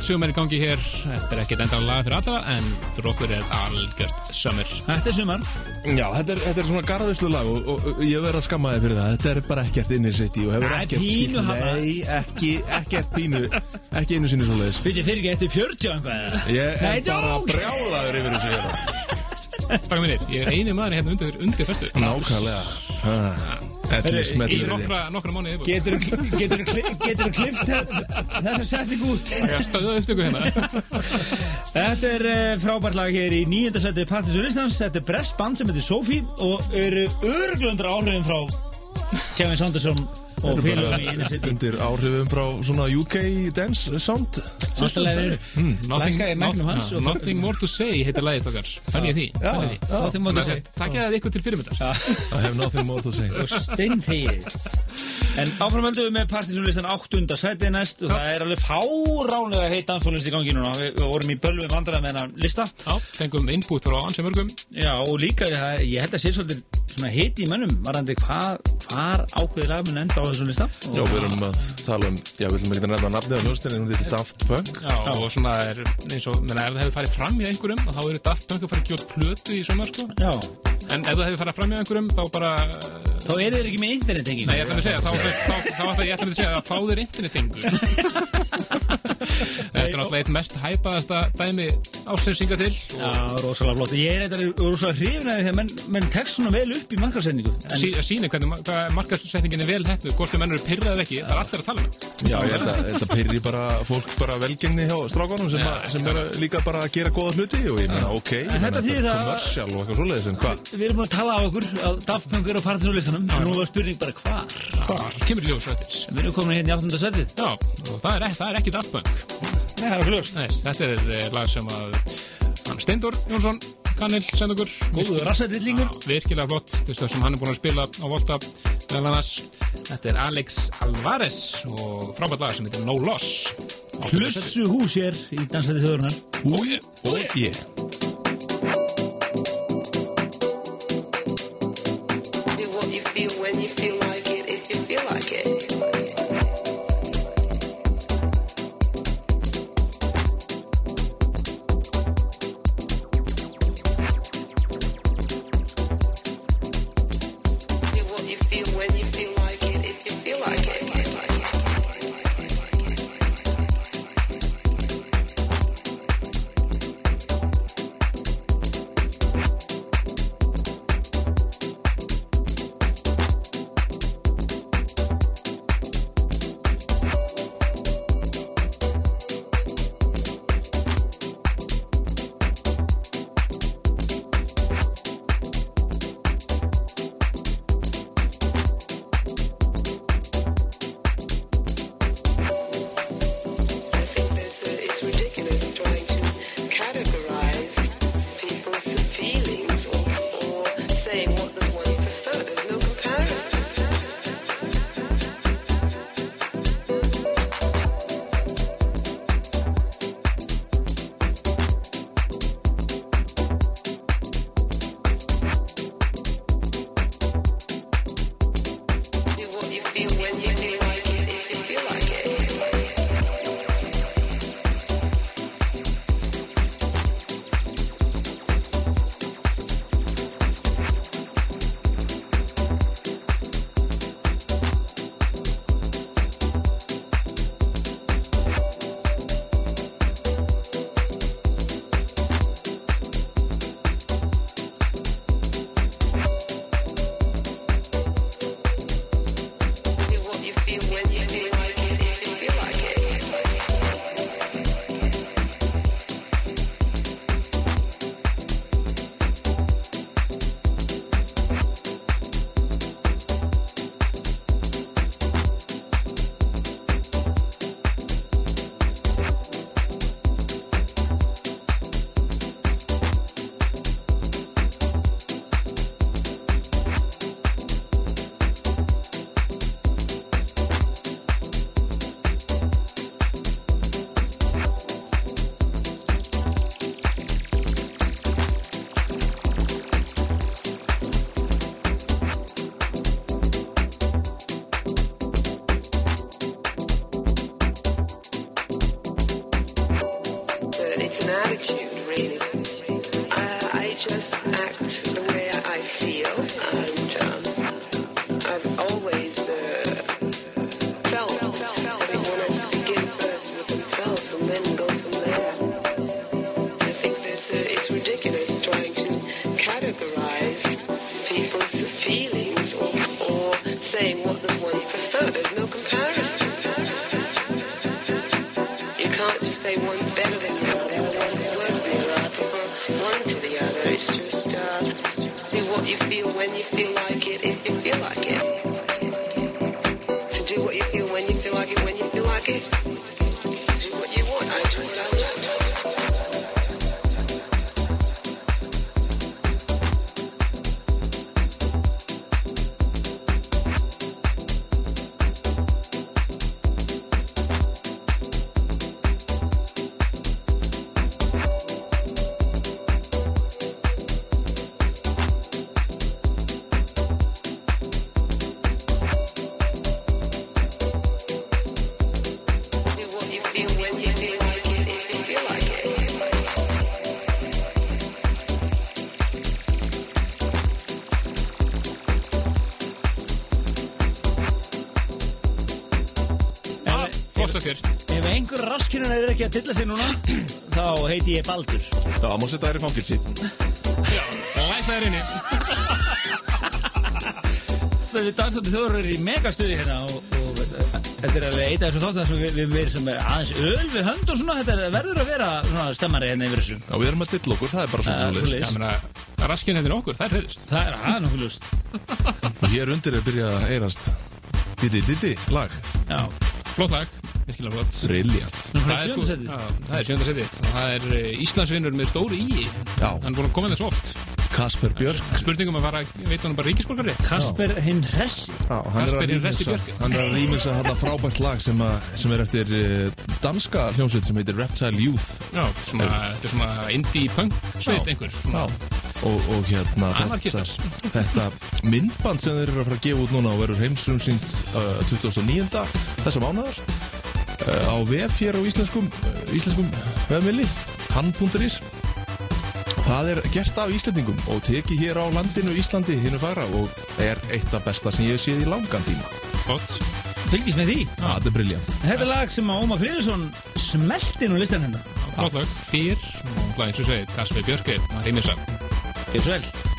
Ágætt sögumar í gangi hér. Þetta er ekkert endan laga fyrir allra En fyrir okkur er algjört sömur Þetta er sumar. Já, þetta er, þetta er svona garðvislu lag og, og, og ég verð að skamma þig fyrir það. Þetta er bara ekkert inni sitt í og hefur Nei, ekkert hafa- Nei, ekki, ekkert pínu Ekki einu sinni svo leiðis Fyrir ekki eftir 40 og einhvað Ég er bara brjálaður yfir þessu hérna. Staka mínir, ég er eini maður hérna undir, undir fyrstu. Nákvæmlega Í nokkra, viðbót. Getur þú klift þessa setningu út? Hérna. Þetta er uh, frábært lag hér í nýjönda seti Partis og Listans. Þetta er brest band sem heitir Sophie og eru örglundra áhrifin frá Kevin Saunderson og félagum í seti. Undir áhrifum frá svona UK dance sound Ástæðlega Lækka í megnum hans Nothing more to say heitir lagist okkar Fann ég því. Nothing more to Þannig say. að Takk ég það ykkur til fyrirmyndar. I have nothing more to say. Og steinþegið. En áframöldum við með Partisanlistan 8. sætið næst og það er alveg fáránlega heitt dansfólist í gangi núna. Við, við vorum í bölvum vandræð með hennar lista. Já, fengum input frá ansi mörgum. Já og líka það, ég held að sé svolítið svona heiti í mönnum varandi hvar, hvar ákveðið lag mun enda á þessum lista. Já, við erum að tala um, já, við ætlum ekki að nefna nafnið á hljóstinni, hún heitir Daft Punk. Já, og svona er eins og, menna, ef það hefur farið fram í einhverjum þá eru Daft Punk að fara að gjóta plötu í sumar sko. Já en ef það hefur farið fram í einhverjum þá bara Þá eru þeir ekki með internettenging Nei, ég ætla að segja, þá, þá, þá, ég ætla að segja að fá þér internetingu Þetta er náttúrulega eitt mest hæpaðasta dæmi ásynsinga til. Já, rosalega flott. Ég er eitthvað rosalega hrifnaði þegar menn, menn tekst svona vel upp í markarsendingu en, sí, síni hvernig ma- hvað markasetningin er vel hættu hvort sem menn eru pyrraður ekki, það er allir að tala um. Já, ég held að þetta pyrri bara fólk bara velgengni hjá strákanum sem, sem er líka bara að gera góða hluti og ég meina, ok, þetta er kommersial og eitthvað svoleiðis en hvað? Við erum búin að tala á okkur að Daft Punk er á Partisanlistanum en nú var spurning bara hvar? Hvar? Kemur í ljós eftir Við erum komin hérna í 8. setið Já, og það er, það er ekki Daft Punk. Nei, það er hljóst Nei, þetta er eh, lag sem að hann Steindor Jónsson kannil senda okkur. Góðu rassætillingur Já, virkilega flott, þú veist það sem hann er búin að spila á Volta meðal annars. Þetta er Alex Alvarez og frábært lag sem heitir No Loss. Hlussu hús hér í dansæti þjóðurnar og ég, Og ég feel dilla sig núna þá heiti ég Baldur. Já, má setja þær í fangilsi. Læsa þér inni. Það við dansandi þjóður eru í megastuði hérna og, og þetta er alveg eitt af þessum þáttar sem við, við, við sem er aðeins öl við hönd og svona þetta er, verður að vera svona stemmari hérna yfir þessu. Já, við erum að dilla okkur, það er bara svona svo. Já, menna, raskinn hendur okkur, það er hreðust Það er aðeins nokkuð lust Og hér undir er byrjað að eirast Didi Didi lag. Já, Flott lag, virkilega flott. Brilliant það Það er sjöndasætið já, það er sjönda setið. Það er eh, Íslandsvinnur með stóri í. Já. Hann er búin að koma með þessu oft. Kasper Björk. Spurningum að fara, veit hann bara ríkisborgari Kasper hinn Hressi. Já, hann er Kasper að hinn Hressi rýmisa Björk. Hann er að rýmisa þarna frábært lag sem, að, sem er eftir uh, danska hljómsveit sem heitir Reptile Youth. Já, svona, þetta er svona indie punk sveit einhver. Svona, og, og hérna þetta, þetta myndband sem þeir eru að fara að gefa út núna og verður heimsfrumsýnt uh, 2009. þessa mánuðar á VF hér á íslenskum uh, íslenskum vefmili hann.is það er gert af Íslendingum og tekið hér á landinu Íslandi hinnu fagra og er eitt af besta sem ég hef séð í langan tíma. Flott Fylgist með því. Það er briljant Þetta er lag sem Ómar Friðursson smelti nú listan hennar Flott lag, fyrr eins og segið, Kasper Björki að reymisa Gjör svo vel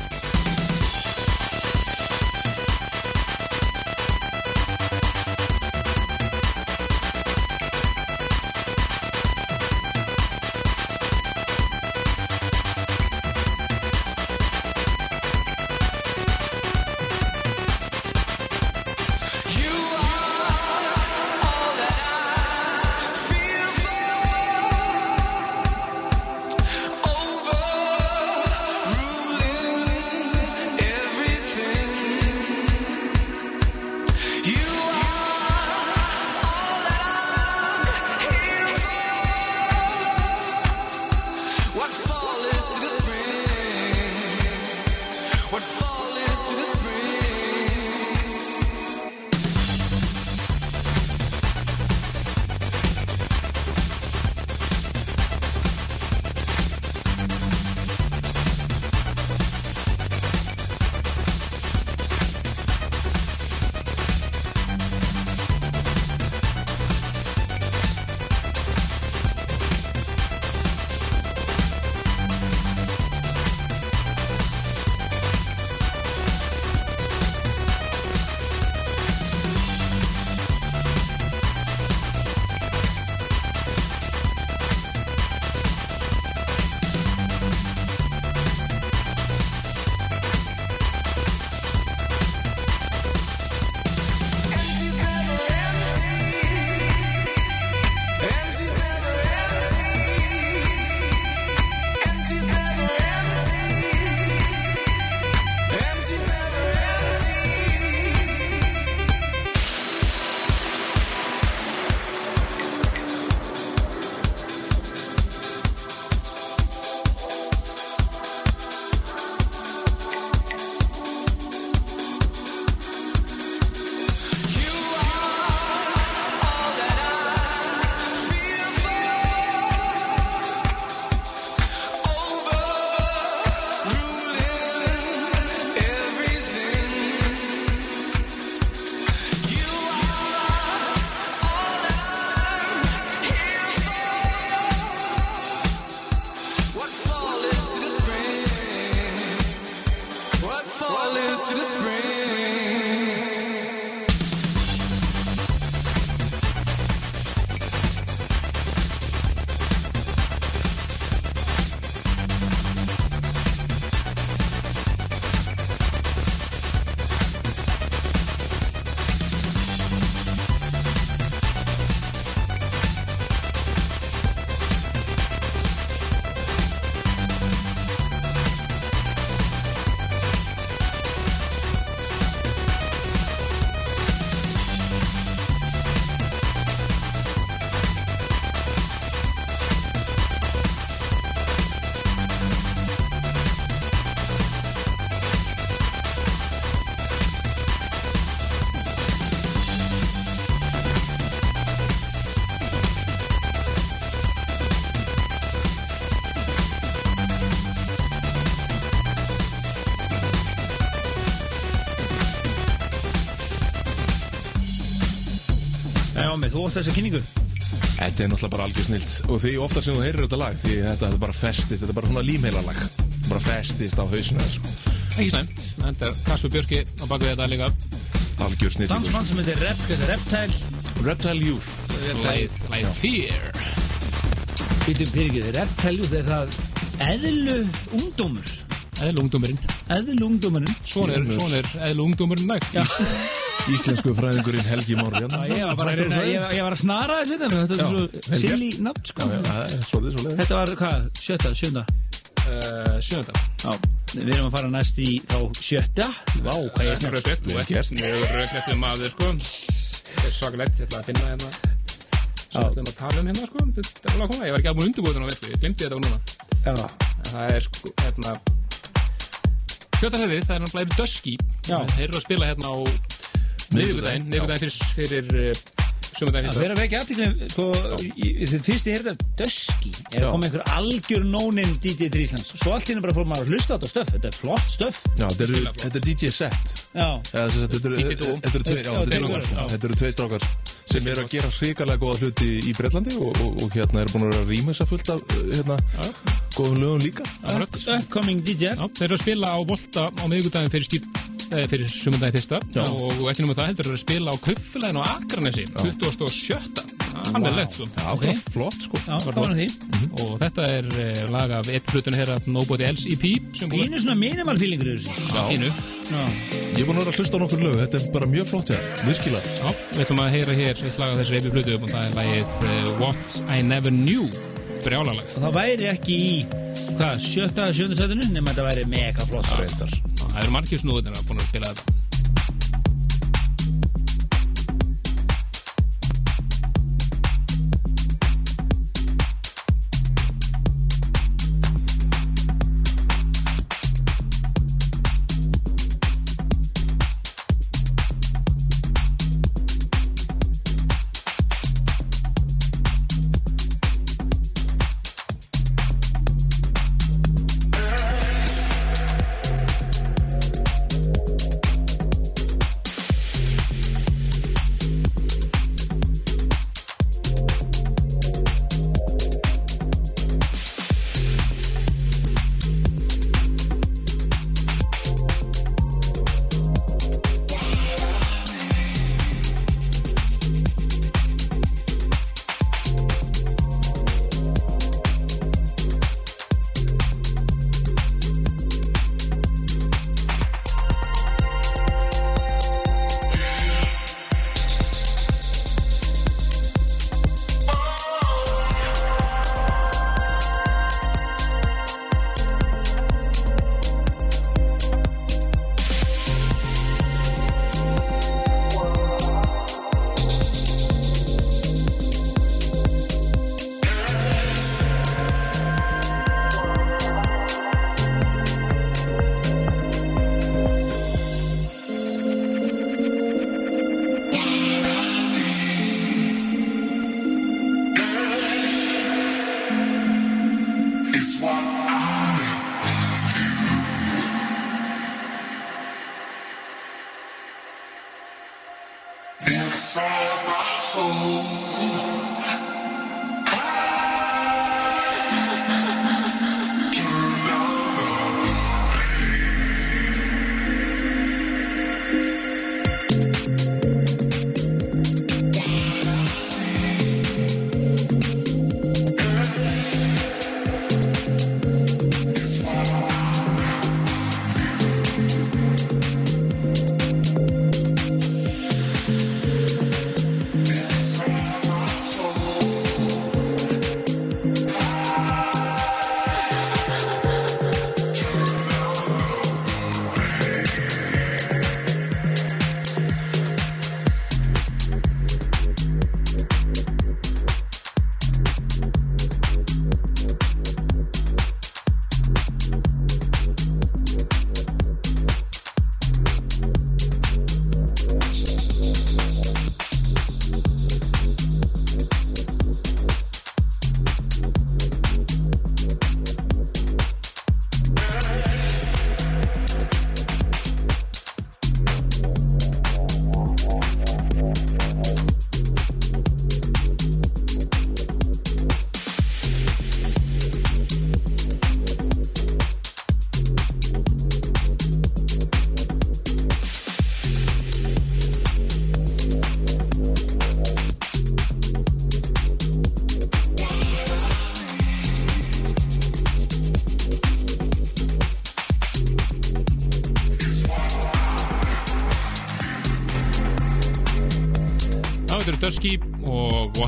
Með þú átt þessa kynningu? Þetta er náttúrulega bara algjör snilt. Og því ofta sem þú heyrir þetta lag því þetta er bara festist, þetta er bara svona límheila lag bara festist á hausinu sko. Ekki slæmt, þetta er Kasper Björki á baku þetta líka. Algjör snilt Dansmann sem heitir Rep, þetta er Reptile. Reptile Youth. Læð Fear. Býtum pyrkið, Reptile, þetta er það eðlu ungdómur. Eðl ungdómurinn. Eðlu ungdómurinn. Svona er, svona er eðl ungdómurinn nægt Já, Íslensku fræðingurinn Helgi Már Bjarnason. ég var að var snara þessu þetta Þetta er svo silly nafn, sko. Er Þetta var, hvað, sjötta, sjönda uh, Sjönda Já, við erum að fara næst í þá sjötta. Vá, hvað ég er Röggrætt, þú gert. mjög röggrættu maður sko. Þetta er svakalegt, ég ætla að finna hérna. Svo ætlum að tala um hérna sko. Þetta er alveg að koma, ég var ekki alveg undirbúið þannig að verku Ég glemdi þetta núna. Já, En Það er sko, hérna Fjötarhefið, það er náttúrulega Já. Þeir eru að spila hérna á miðvikudaginn Miðvikudaginn. fyrir, fyrir uh, Sumardaginn Það verður að vekja aðtíklum sko, Þegar fyrst ég heyrði af Dusky er að koma einhver algjör nónin DJ til Íslands. Svo allt hérna bara fór maður að hlusta á þetta stöf. Þetta er flott stöf. Já, þetta er DJ set. Þetta eru- tveir- strákar, sem eru að gera hrikalega góða hluti í Breitlandi og, og, og hérna eru búin að vera að rýma þess að fullt af uh, hérna, góðum lögum líka. Upcoming DJ þeir eru að spila á Volta á miðvikudaginn fyrir skýr eh, fyrir sumundaginn fyrsta. Já. og ekki náma það heldur að spila á Kauflæðin og Akranesi 27. Hann er lett sko. Okay. flott sko. Já, gaman að því. Og þetta er eh, lag af eitt hlutun hér að Nobody Else EP sem búið Pínu svona minimal feelingur þessu Ég er búin að vera að hlusta á nokkur lög, þetta er bara mjög flott hér, virkilega. Já, við ætlum að heyra hér eitt lag af þessari EP hlutu og það er lagið eh, What I Never Knew. Brjálalag. Og það væri ekki í Hvað, sjötta, sjönda setinu Nefnum þetta væri mega flott sko. Það eru margir snúðir að búin að spila þetta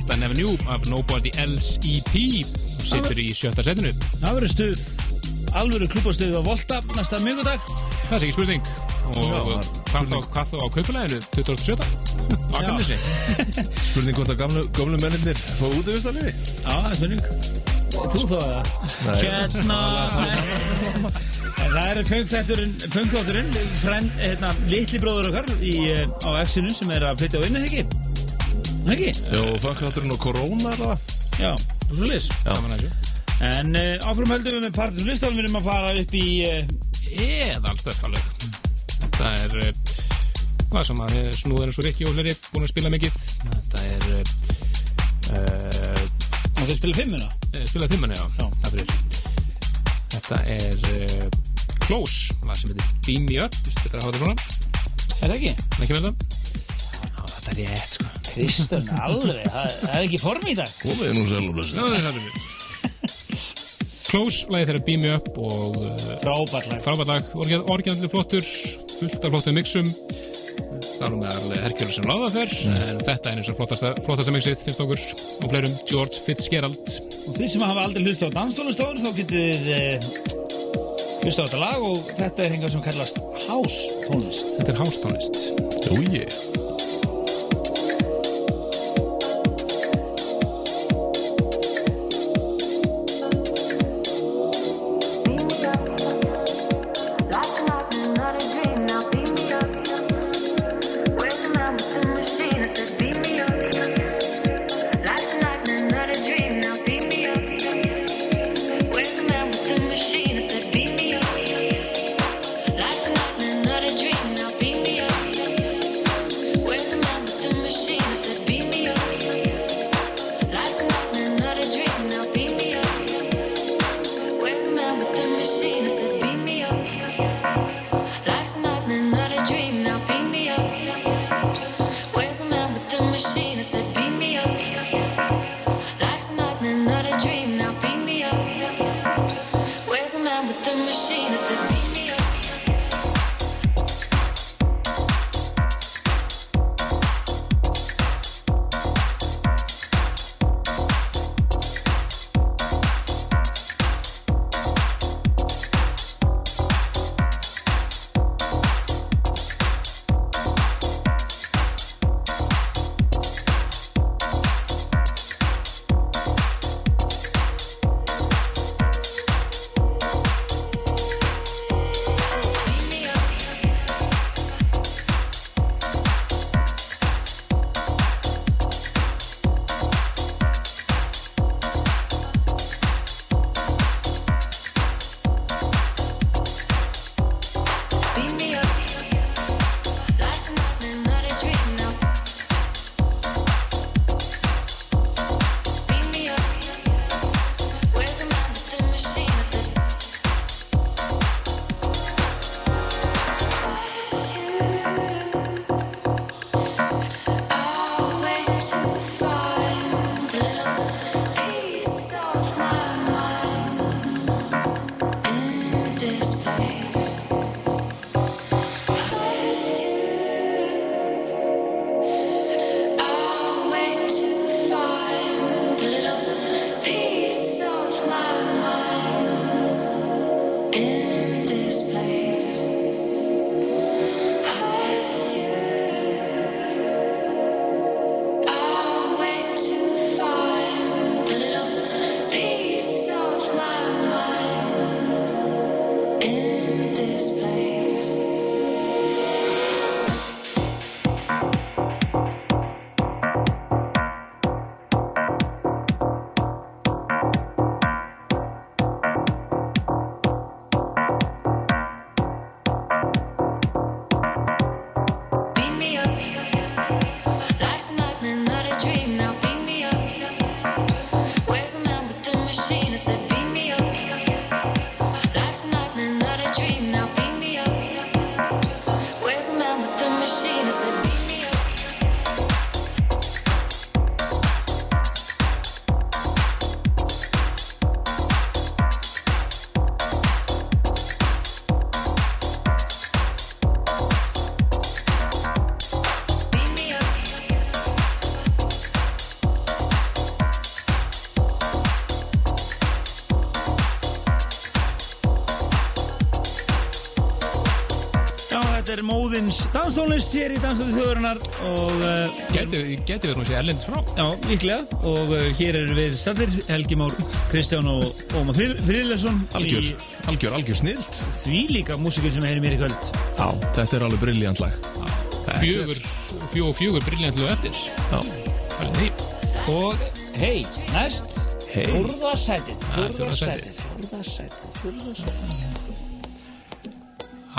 og What I Never Knew af Nobody Else EP sittur í sjötta setinu Það verður stuð, alvöru klúbastuð á Volta næsta mjögudag. það er ekki spurning og hvað, þá, á kaupuleginu 2007 á Akranesi Spurning hvort að gamlu, gamlu menninir fá útivistarliði Já, það er spurning. Þú þá það? Nei. Hérna... En það er frend, hérna, litli bróður okkar í, eh, á X-inu sem er að flytja á inni, ekki? Ekki? Já, fangkrafturinn og korona allavega Já, og svo lis. En uh, áfram höldum við með partur listan, við erum að fara upp í... Uh, eðalstöf alveg það er uh, hvað sem að eh, snúður eins og Rikki fleiri búin að spila mikið. Þetta er og þau spila fimmuna. spilað þimmunni já, Já. það fyrir. Þetta er Close, það sem heitir Beam Me Up þetta er að hafa þetta svona, Er það ekki? það ekki með það? Já, þetta er rétt sko Kristján, alveg, það, það er ekki form í dag. Komið nú selurlöst Já, það er það Close, lagið þeirra Beam Me Up og uh, Frábært lag. frábært lag, orginalli flottur fullt af flottum mixum. Það er Herkjörður sem láða þær en þetta er eins og flottasta, flottasta mixið finnst okkur og fleirum. George Fitzgerald. Og þið sem hafa aldrei hlust á danstónustóður þá getið þið uh, hlust á þetta lag og þetta er hengað sem kallast house tónlist. þetta er hástónist Jú, ég Last machine is a beast. Danstónlist hér í Danstóti þjóðurinnar og uh, Gæti, verið nú sé erlendis frá. já, líklega og uh, hér erum við stættir Helgi Már Kristján og Ómar Friðlersson Algjör, í algjör, algjör snilt því líka músikir sem heyri mér í kvöld Já, þetta er alveg brilljant lag Fjögur, fjögur, fjögur briljant lög eftir. Já, Það er því. og hei, næst Hey. Fjórðasætið fjórða sætið. Fjórðasætið Fjórðasætið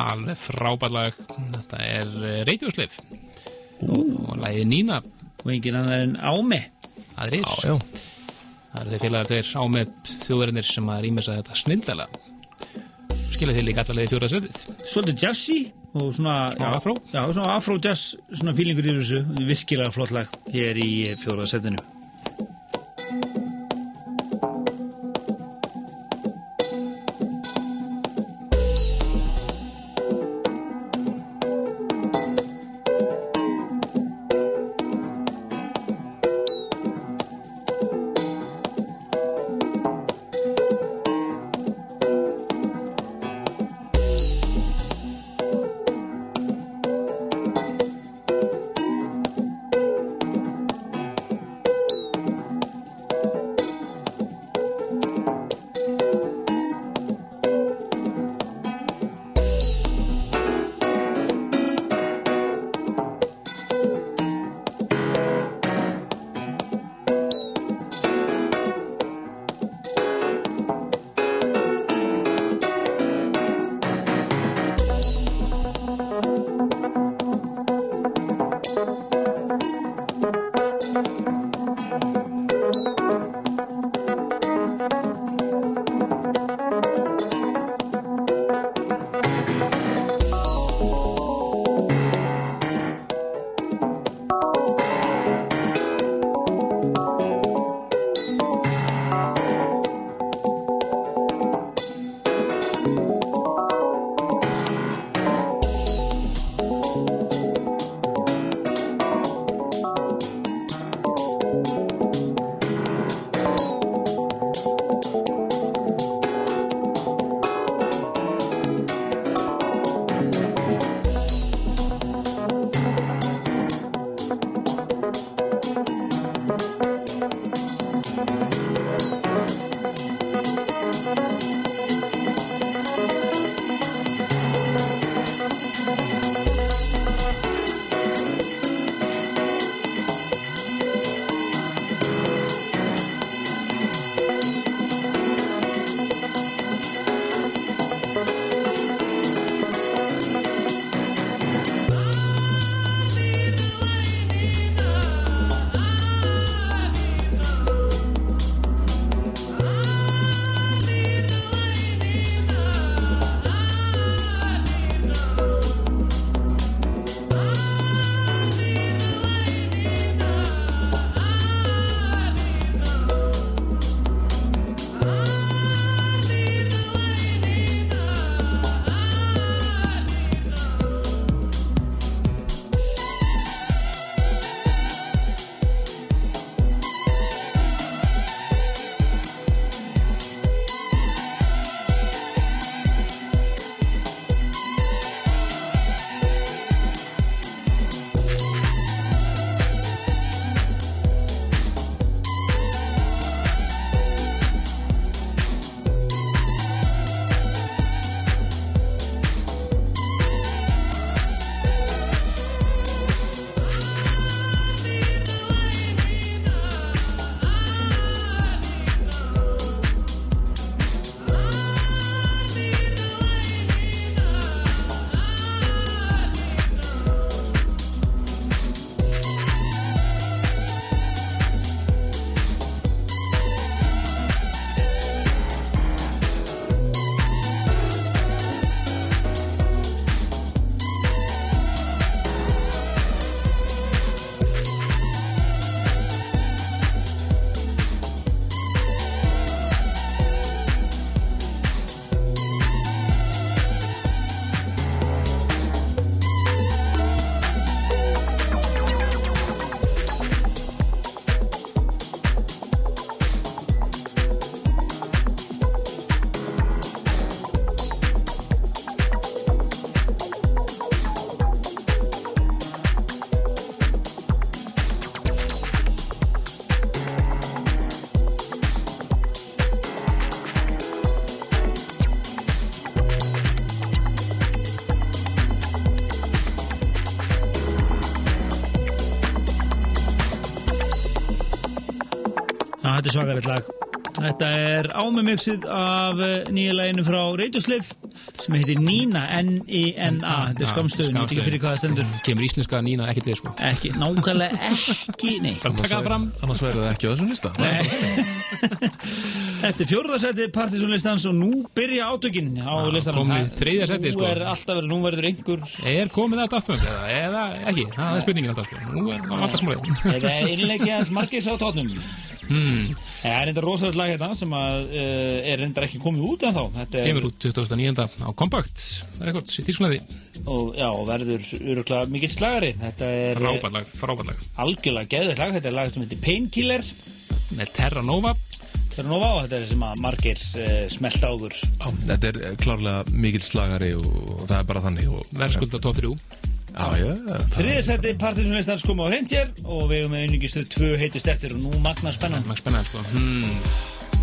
Alveg frábært lag. Þetta er uh, Radioslif. Og lagið Nína. og engin annar en Ámi Aðrir. já, já Það eru þeir félagar tveir á með þjóðverðinir sem að rýmisa þetta snildala. Skilja þeir líka allavega í fjóra söðið. svolítið jazzy og svona Smá já, afró. já, svona afro jazz svona fílingur yfir þessu virkilega flott lag hér í fjórðasætinu Thank þetta er svakalegt lag. Þetta er ámumixið af eh, nýja laginu frá Radioslave sem heitir Nína, N-I-N-A. Þetta er skamstöðun, ég veit ekki fyrir hvað það stendur. Kemur íslenska Nína ekkert við, sko. Ekki, nákvæmlega ekki, nei. Annars verður það ekki á þessum lista Þetta er fjórðarsæti partysónlistans og nú byrja átökin á listanum. komin í þriðja sæti, Nú sko. er alltaf verið, nú verður einhver, Er komið þetta aftur eða, eða ekki? Það er spurningin alltaf, sko. Nú er maður alltaf smálið. eða innleikja hans margis á tótnum. Hmm. Það er enda rosalegt lag hérna sem að, uh, er reyndar ekki komið út en þá. Þetta er, Kemur út 2009. á Compact Records í Þýsklandi. og, já, og verður öruglega mikill slagari. Þetta er eh, Frábært lag, frábært lag. algjörlega geðið lag. Þetta er lag sem heitir Painkiller. Með Terra Nova. Er nú á, þetta er sem að margir uh, smelta águr. Já, Þetta er eh, klárlega mikill slagari og, og það er bara þannig og, Verðskulda top 3. Já, já, það, Þriðisætti partysónlistans kom á hreint hér og við hefum með uningistu tvö heitust eftir og nú magna spennan. Mæk spennandi, sko. Hmm.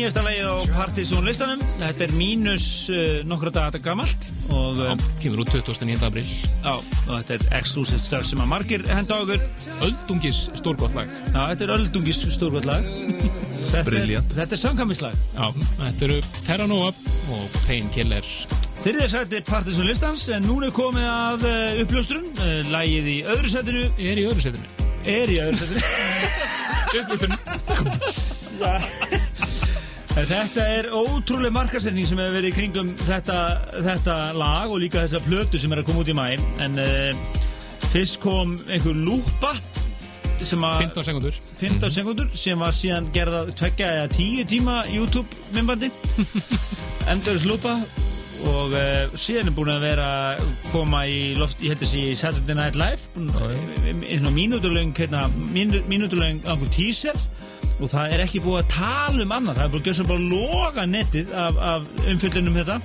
Nýjasta lagið á Partizón listanum. Þetta er mínus uh, nokkra dagar gammalt og, uh, Kemur út 29. april já, og þetta er exclusive stöf sem að margir henda á okkur. Öldungis stórgótt lag. Já, þetta er öldungis stórgótt lag. Þetta er, Brilliant. þetta er samkvæmislag. Já, þetta eru Terra Nova og Painkiller Þriðja sæti Partizón listans en núna er komið að uh, uppljóstrun. Lagið í öðru sætinu er í öðru setinu er í öðru sætinu. Upplustun En Þetta er ótrúlega markasetning sem hefur verið í kringum þetta, þetta lag og líka þessa plötu sem er að koma út í mæ en uh, fyrst kom einhver lúpa sem að 15 sekundur 15 sekundur sem var síðan gerða tveggja eða 10 tíma YouTube myndbandi. Endurins lúpa og uh, síðan er búin að vera koma í loft, ég held þessi Saturday Night Live. Búin, í svona mínúturlöng hérna, mínúturlöng einhver teaser og það er ekki búið að tala um annað. Það er búið að gera svo bara loga netið af, af umfyllunum þetta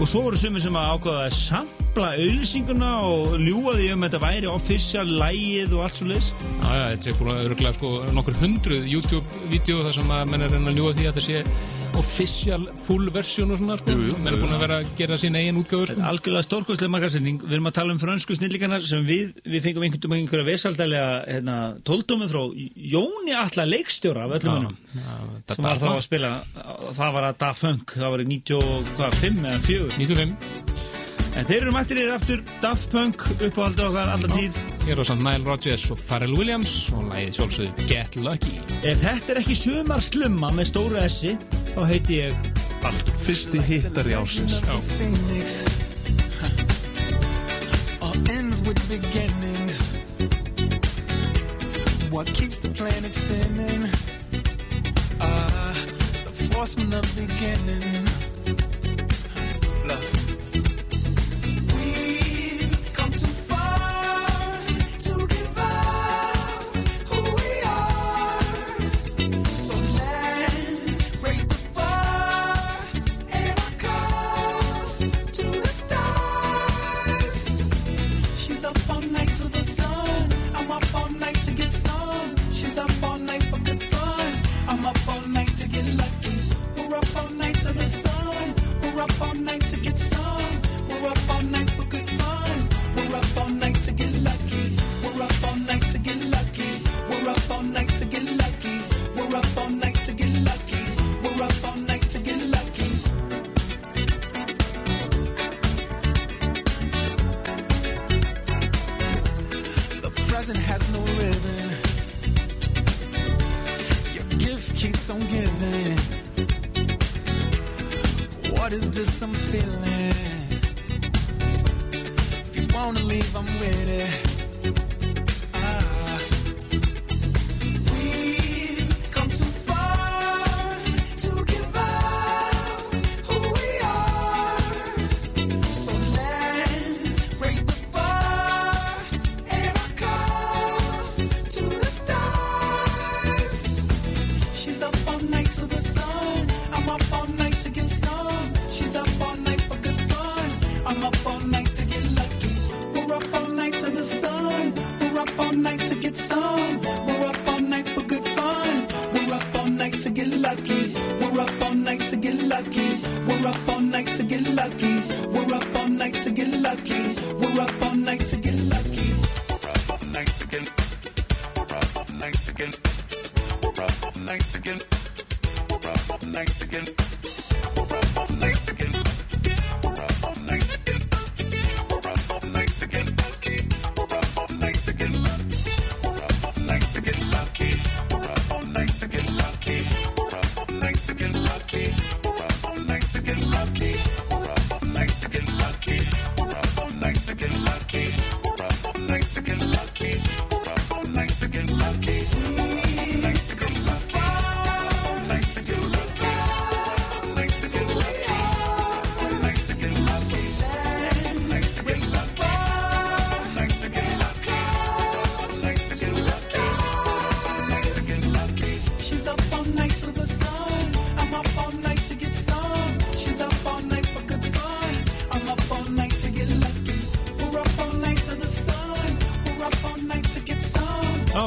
og svo voru sumir sem að ákvaða að sampla auðlýsinguna og ljúa því um að þetta væri official lægið og allt svo leis Já, já, þetta er búin að öruglega sko nokkur hundruð YouTube-vídeó þar sem að menn er að reyna að ljúga því að þetta sé official full version og svona sko. Jú, jú, menn er jú. búin að vera að gera sín eigin útgáður sko. algjörlega stórkostlega markasetning við erum að tala um frönsku snillíkarnar sem við, við fengum einhvern veginn einhverja vesaldælega hérna, tóldómi frá Jóni Alla leikstjóra af öllum hennum sem var þá að spila það var að Da Funk, það var í 95 eða 4 95 en þeir eru mættir í aftur Daft Punk uppáhaldi okkar alltaf tíð Hér á samt Nile Rodgers og Pharrell Williams og lagið sjálfsögðu Get Lucky ef þetta er ekki sumar slumma með stóru essi þá heiti ég Baldur Fyrsti hittari ásins Phoenix all ends with beginnings. What keeps the planet spinning? Ah, the force from the beginning. Love. Night to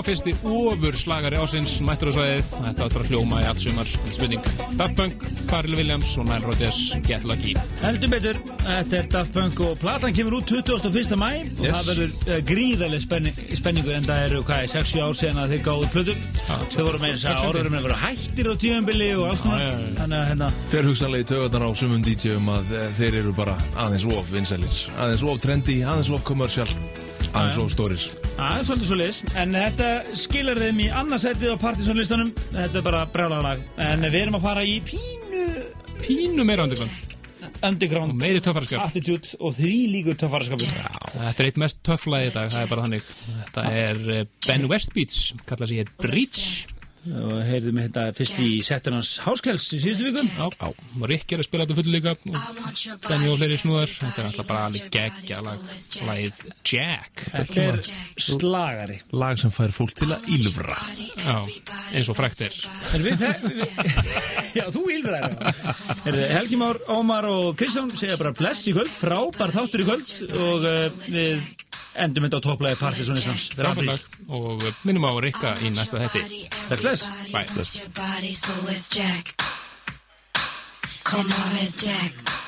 fyrsti ofur slagari ásins mættur á svæðið. Þetta áttur að hljóma í allt sumar. Spurning. Daft Punk, Pharrell Williams og Nile Rodgers, Get Lucky. Heldur betur, þetta er Daft Punk og platan kemur út 21. mæ og Yes. það verður uh, gríðarlega spenni, spenningur en það eru, hvað, 6-7 ár síðan að þeir gáðu plötu þau voru með þess að orðurum að vera hættir á tíðanbili og alls konar hérna, Fer hugsanlega í tögarnar á sumum DJ-um að eh, þeir eru bara aðeins of vinsælir, aðeins of trendy, aðeins of commercial, aðeins of stories. Það er svolítið svo liðs en þetta skilar þeim í annarsætið á partysónlistanum þetta er bara brjálalag en við erum að fara í pínu Pínu meira underground. underground Og meiri töffarskap. attitude og því líkur töffarskapur Þetta er eitt mest töfflaði í dag, það er bara þannig. Þetta er eh, Ben Westbeats, kalla sig hér Breach. og heyrðum þetta fyrst í settunans háskels í síðustu vikum Já, og Rick er að spila þetta fullu líka og Benny og fleiri snúðar. Þetta er alltaf bara alveg geggja lag, lagið Jack. þetta er slagari Lag sem fær fólk til að ylfra. Já, eins og frækt er. En við það, já þú Herðu, Helgi Már, Ómar og Kristján segja bara bless í kvöld, frábær þáttur í kvöld og uh, við endum þetta á topplæði lag og minnum á Rikka í næsta þetti. Bless, bless Bye. Come on, let's jack.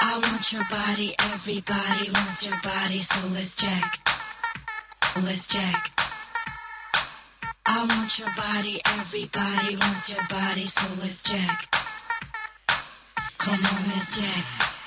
I want your body, everybody wants your body, so let's jack. Let's jack. I want your body, everybody wants your body, so let's jack. Come on, let's jack.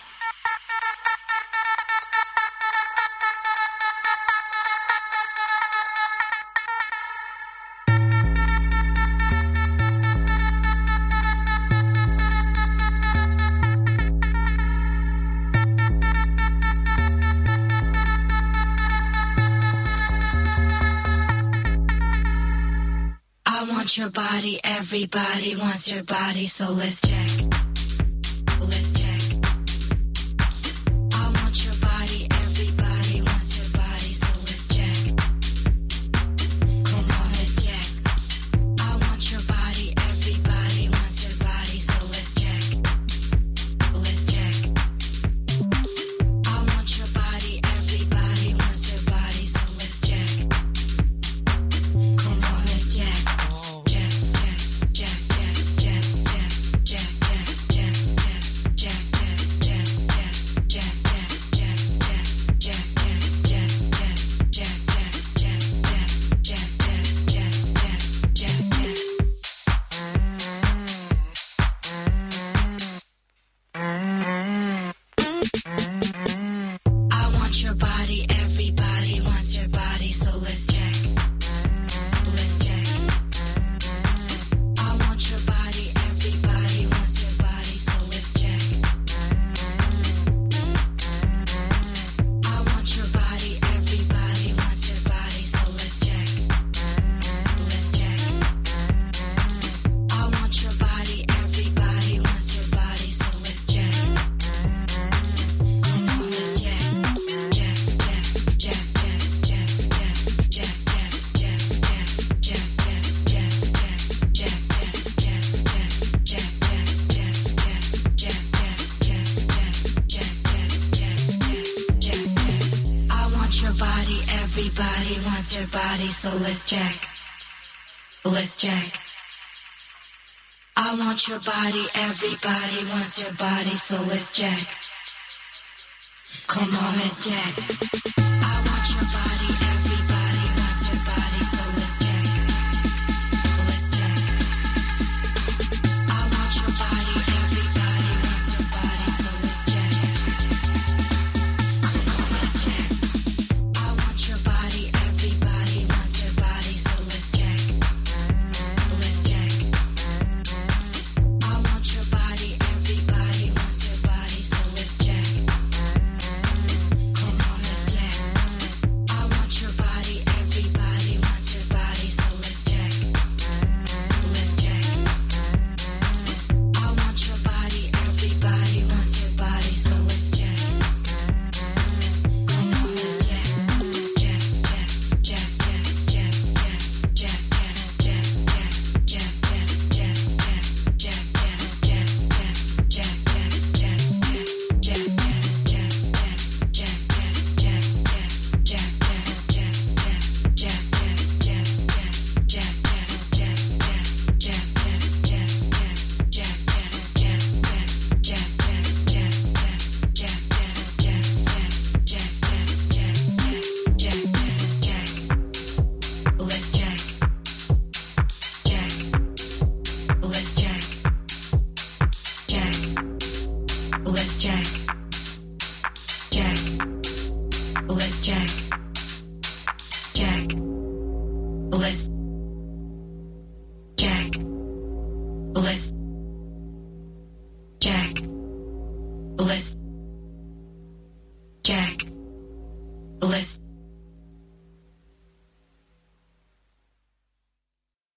Your body, everybody wants your body, so let's check. So let's check. Let's check. I want your body, everybody wants your body, so let's check. Come on, let's check.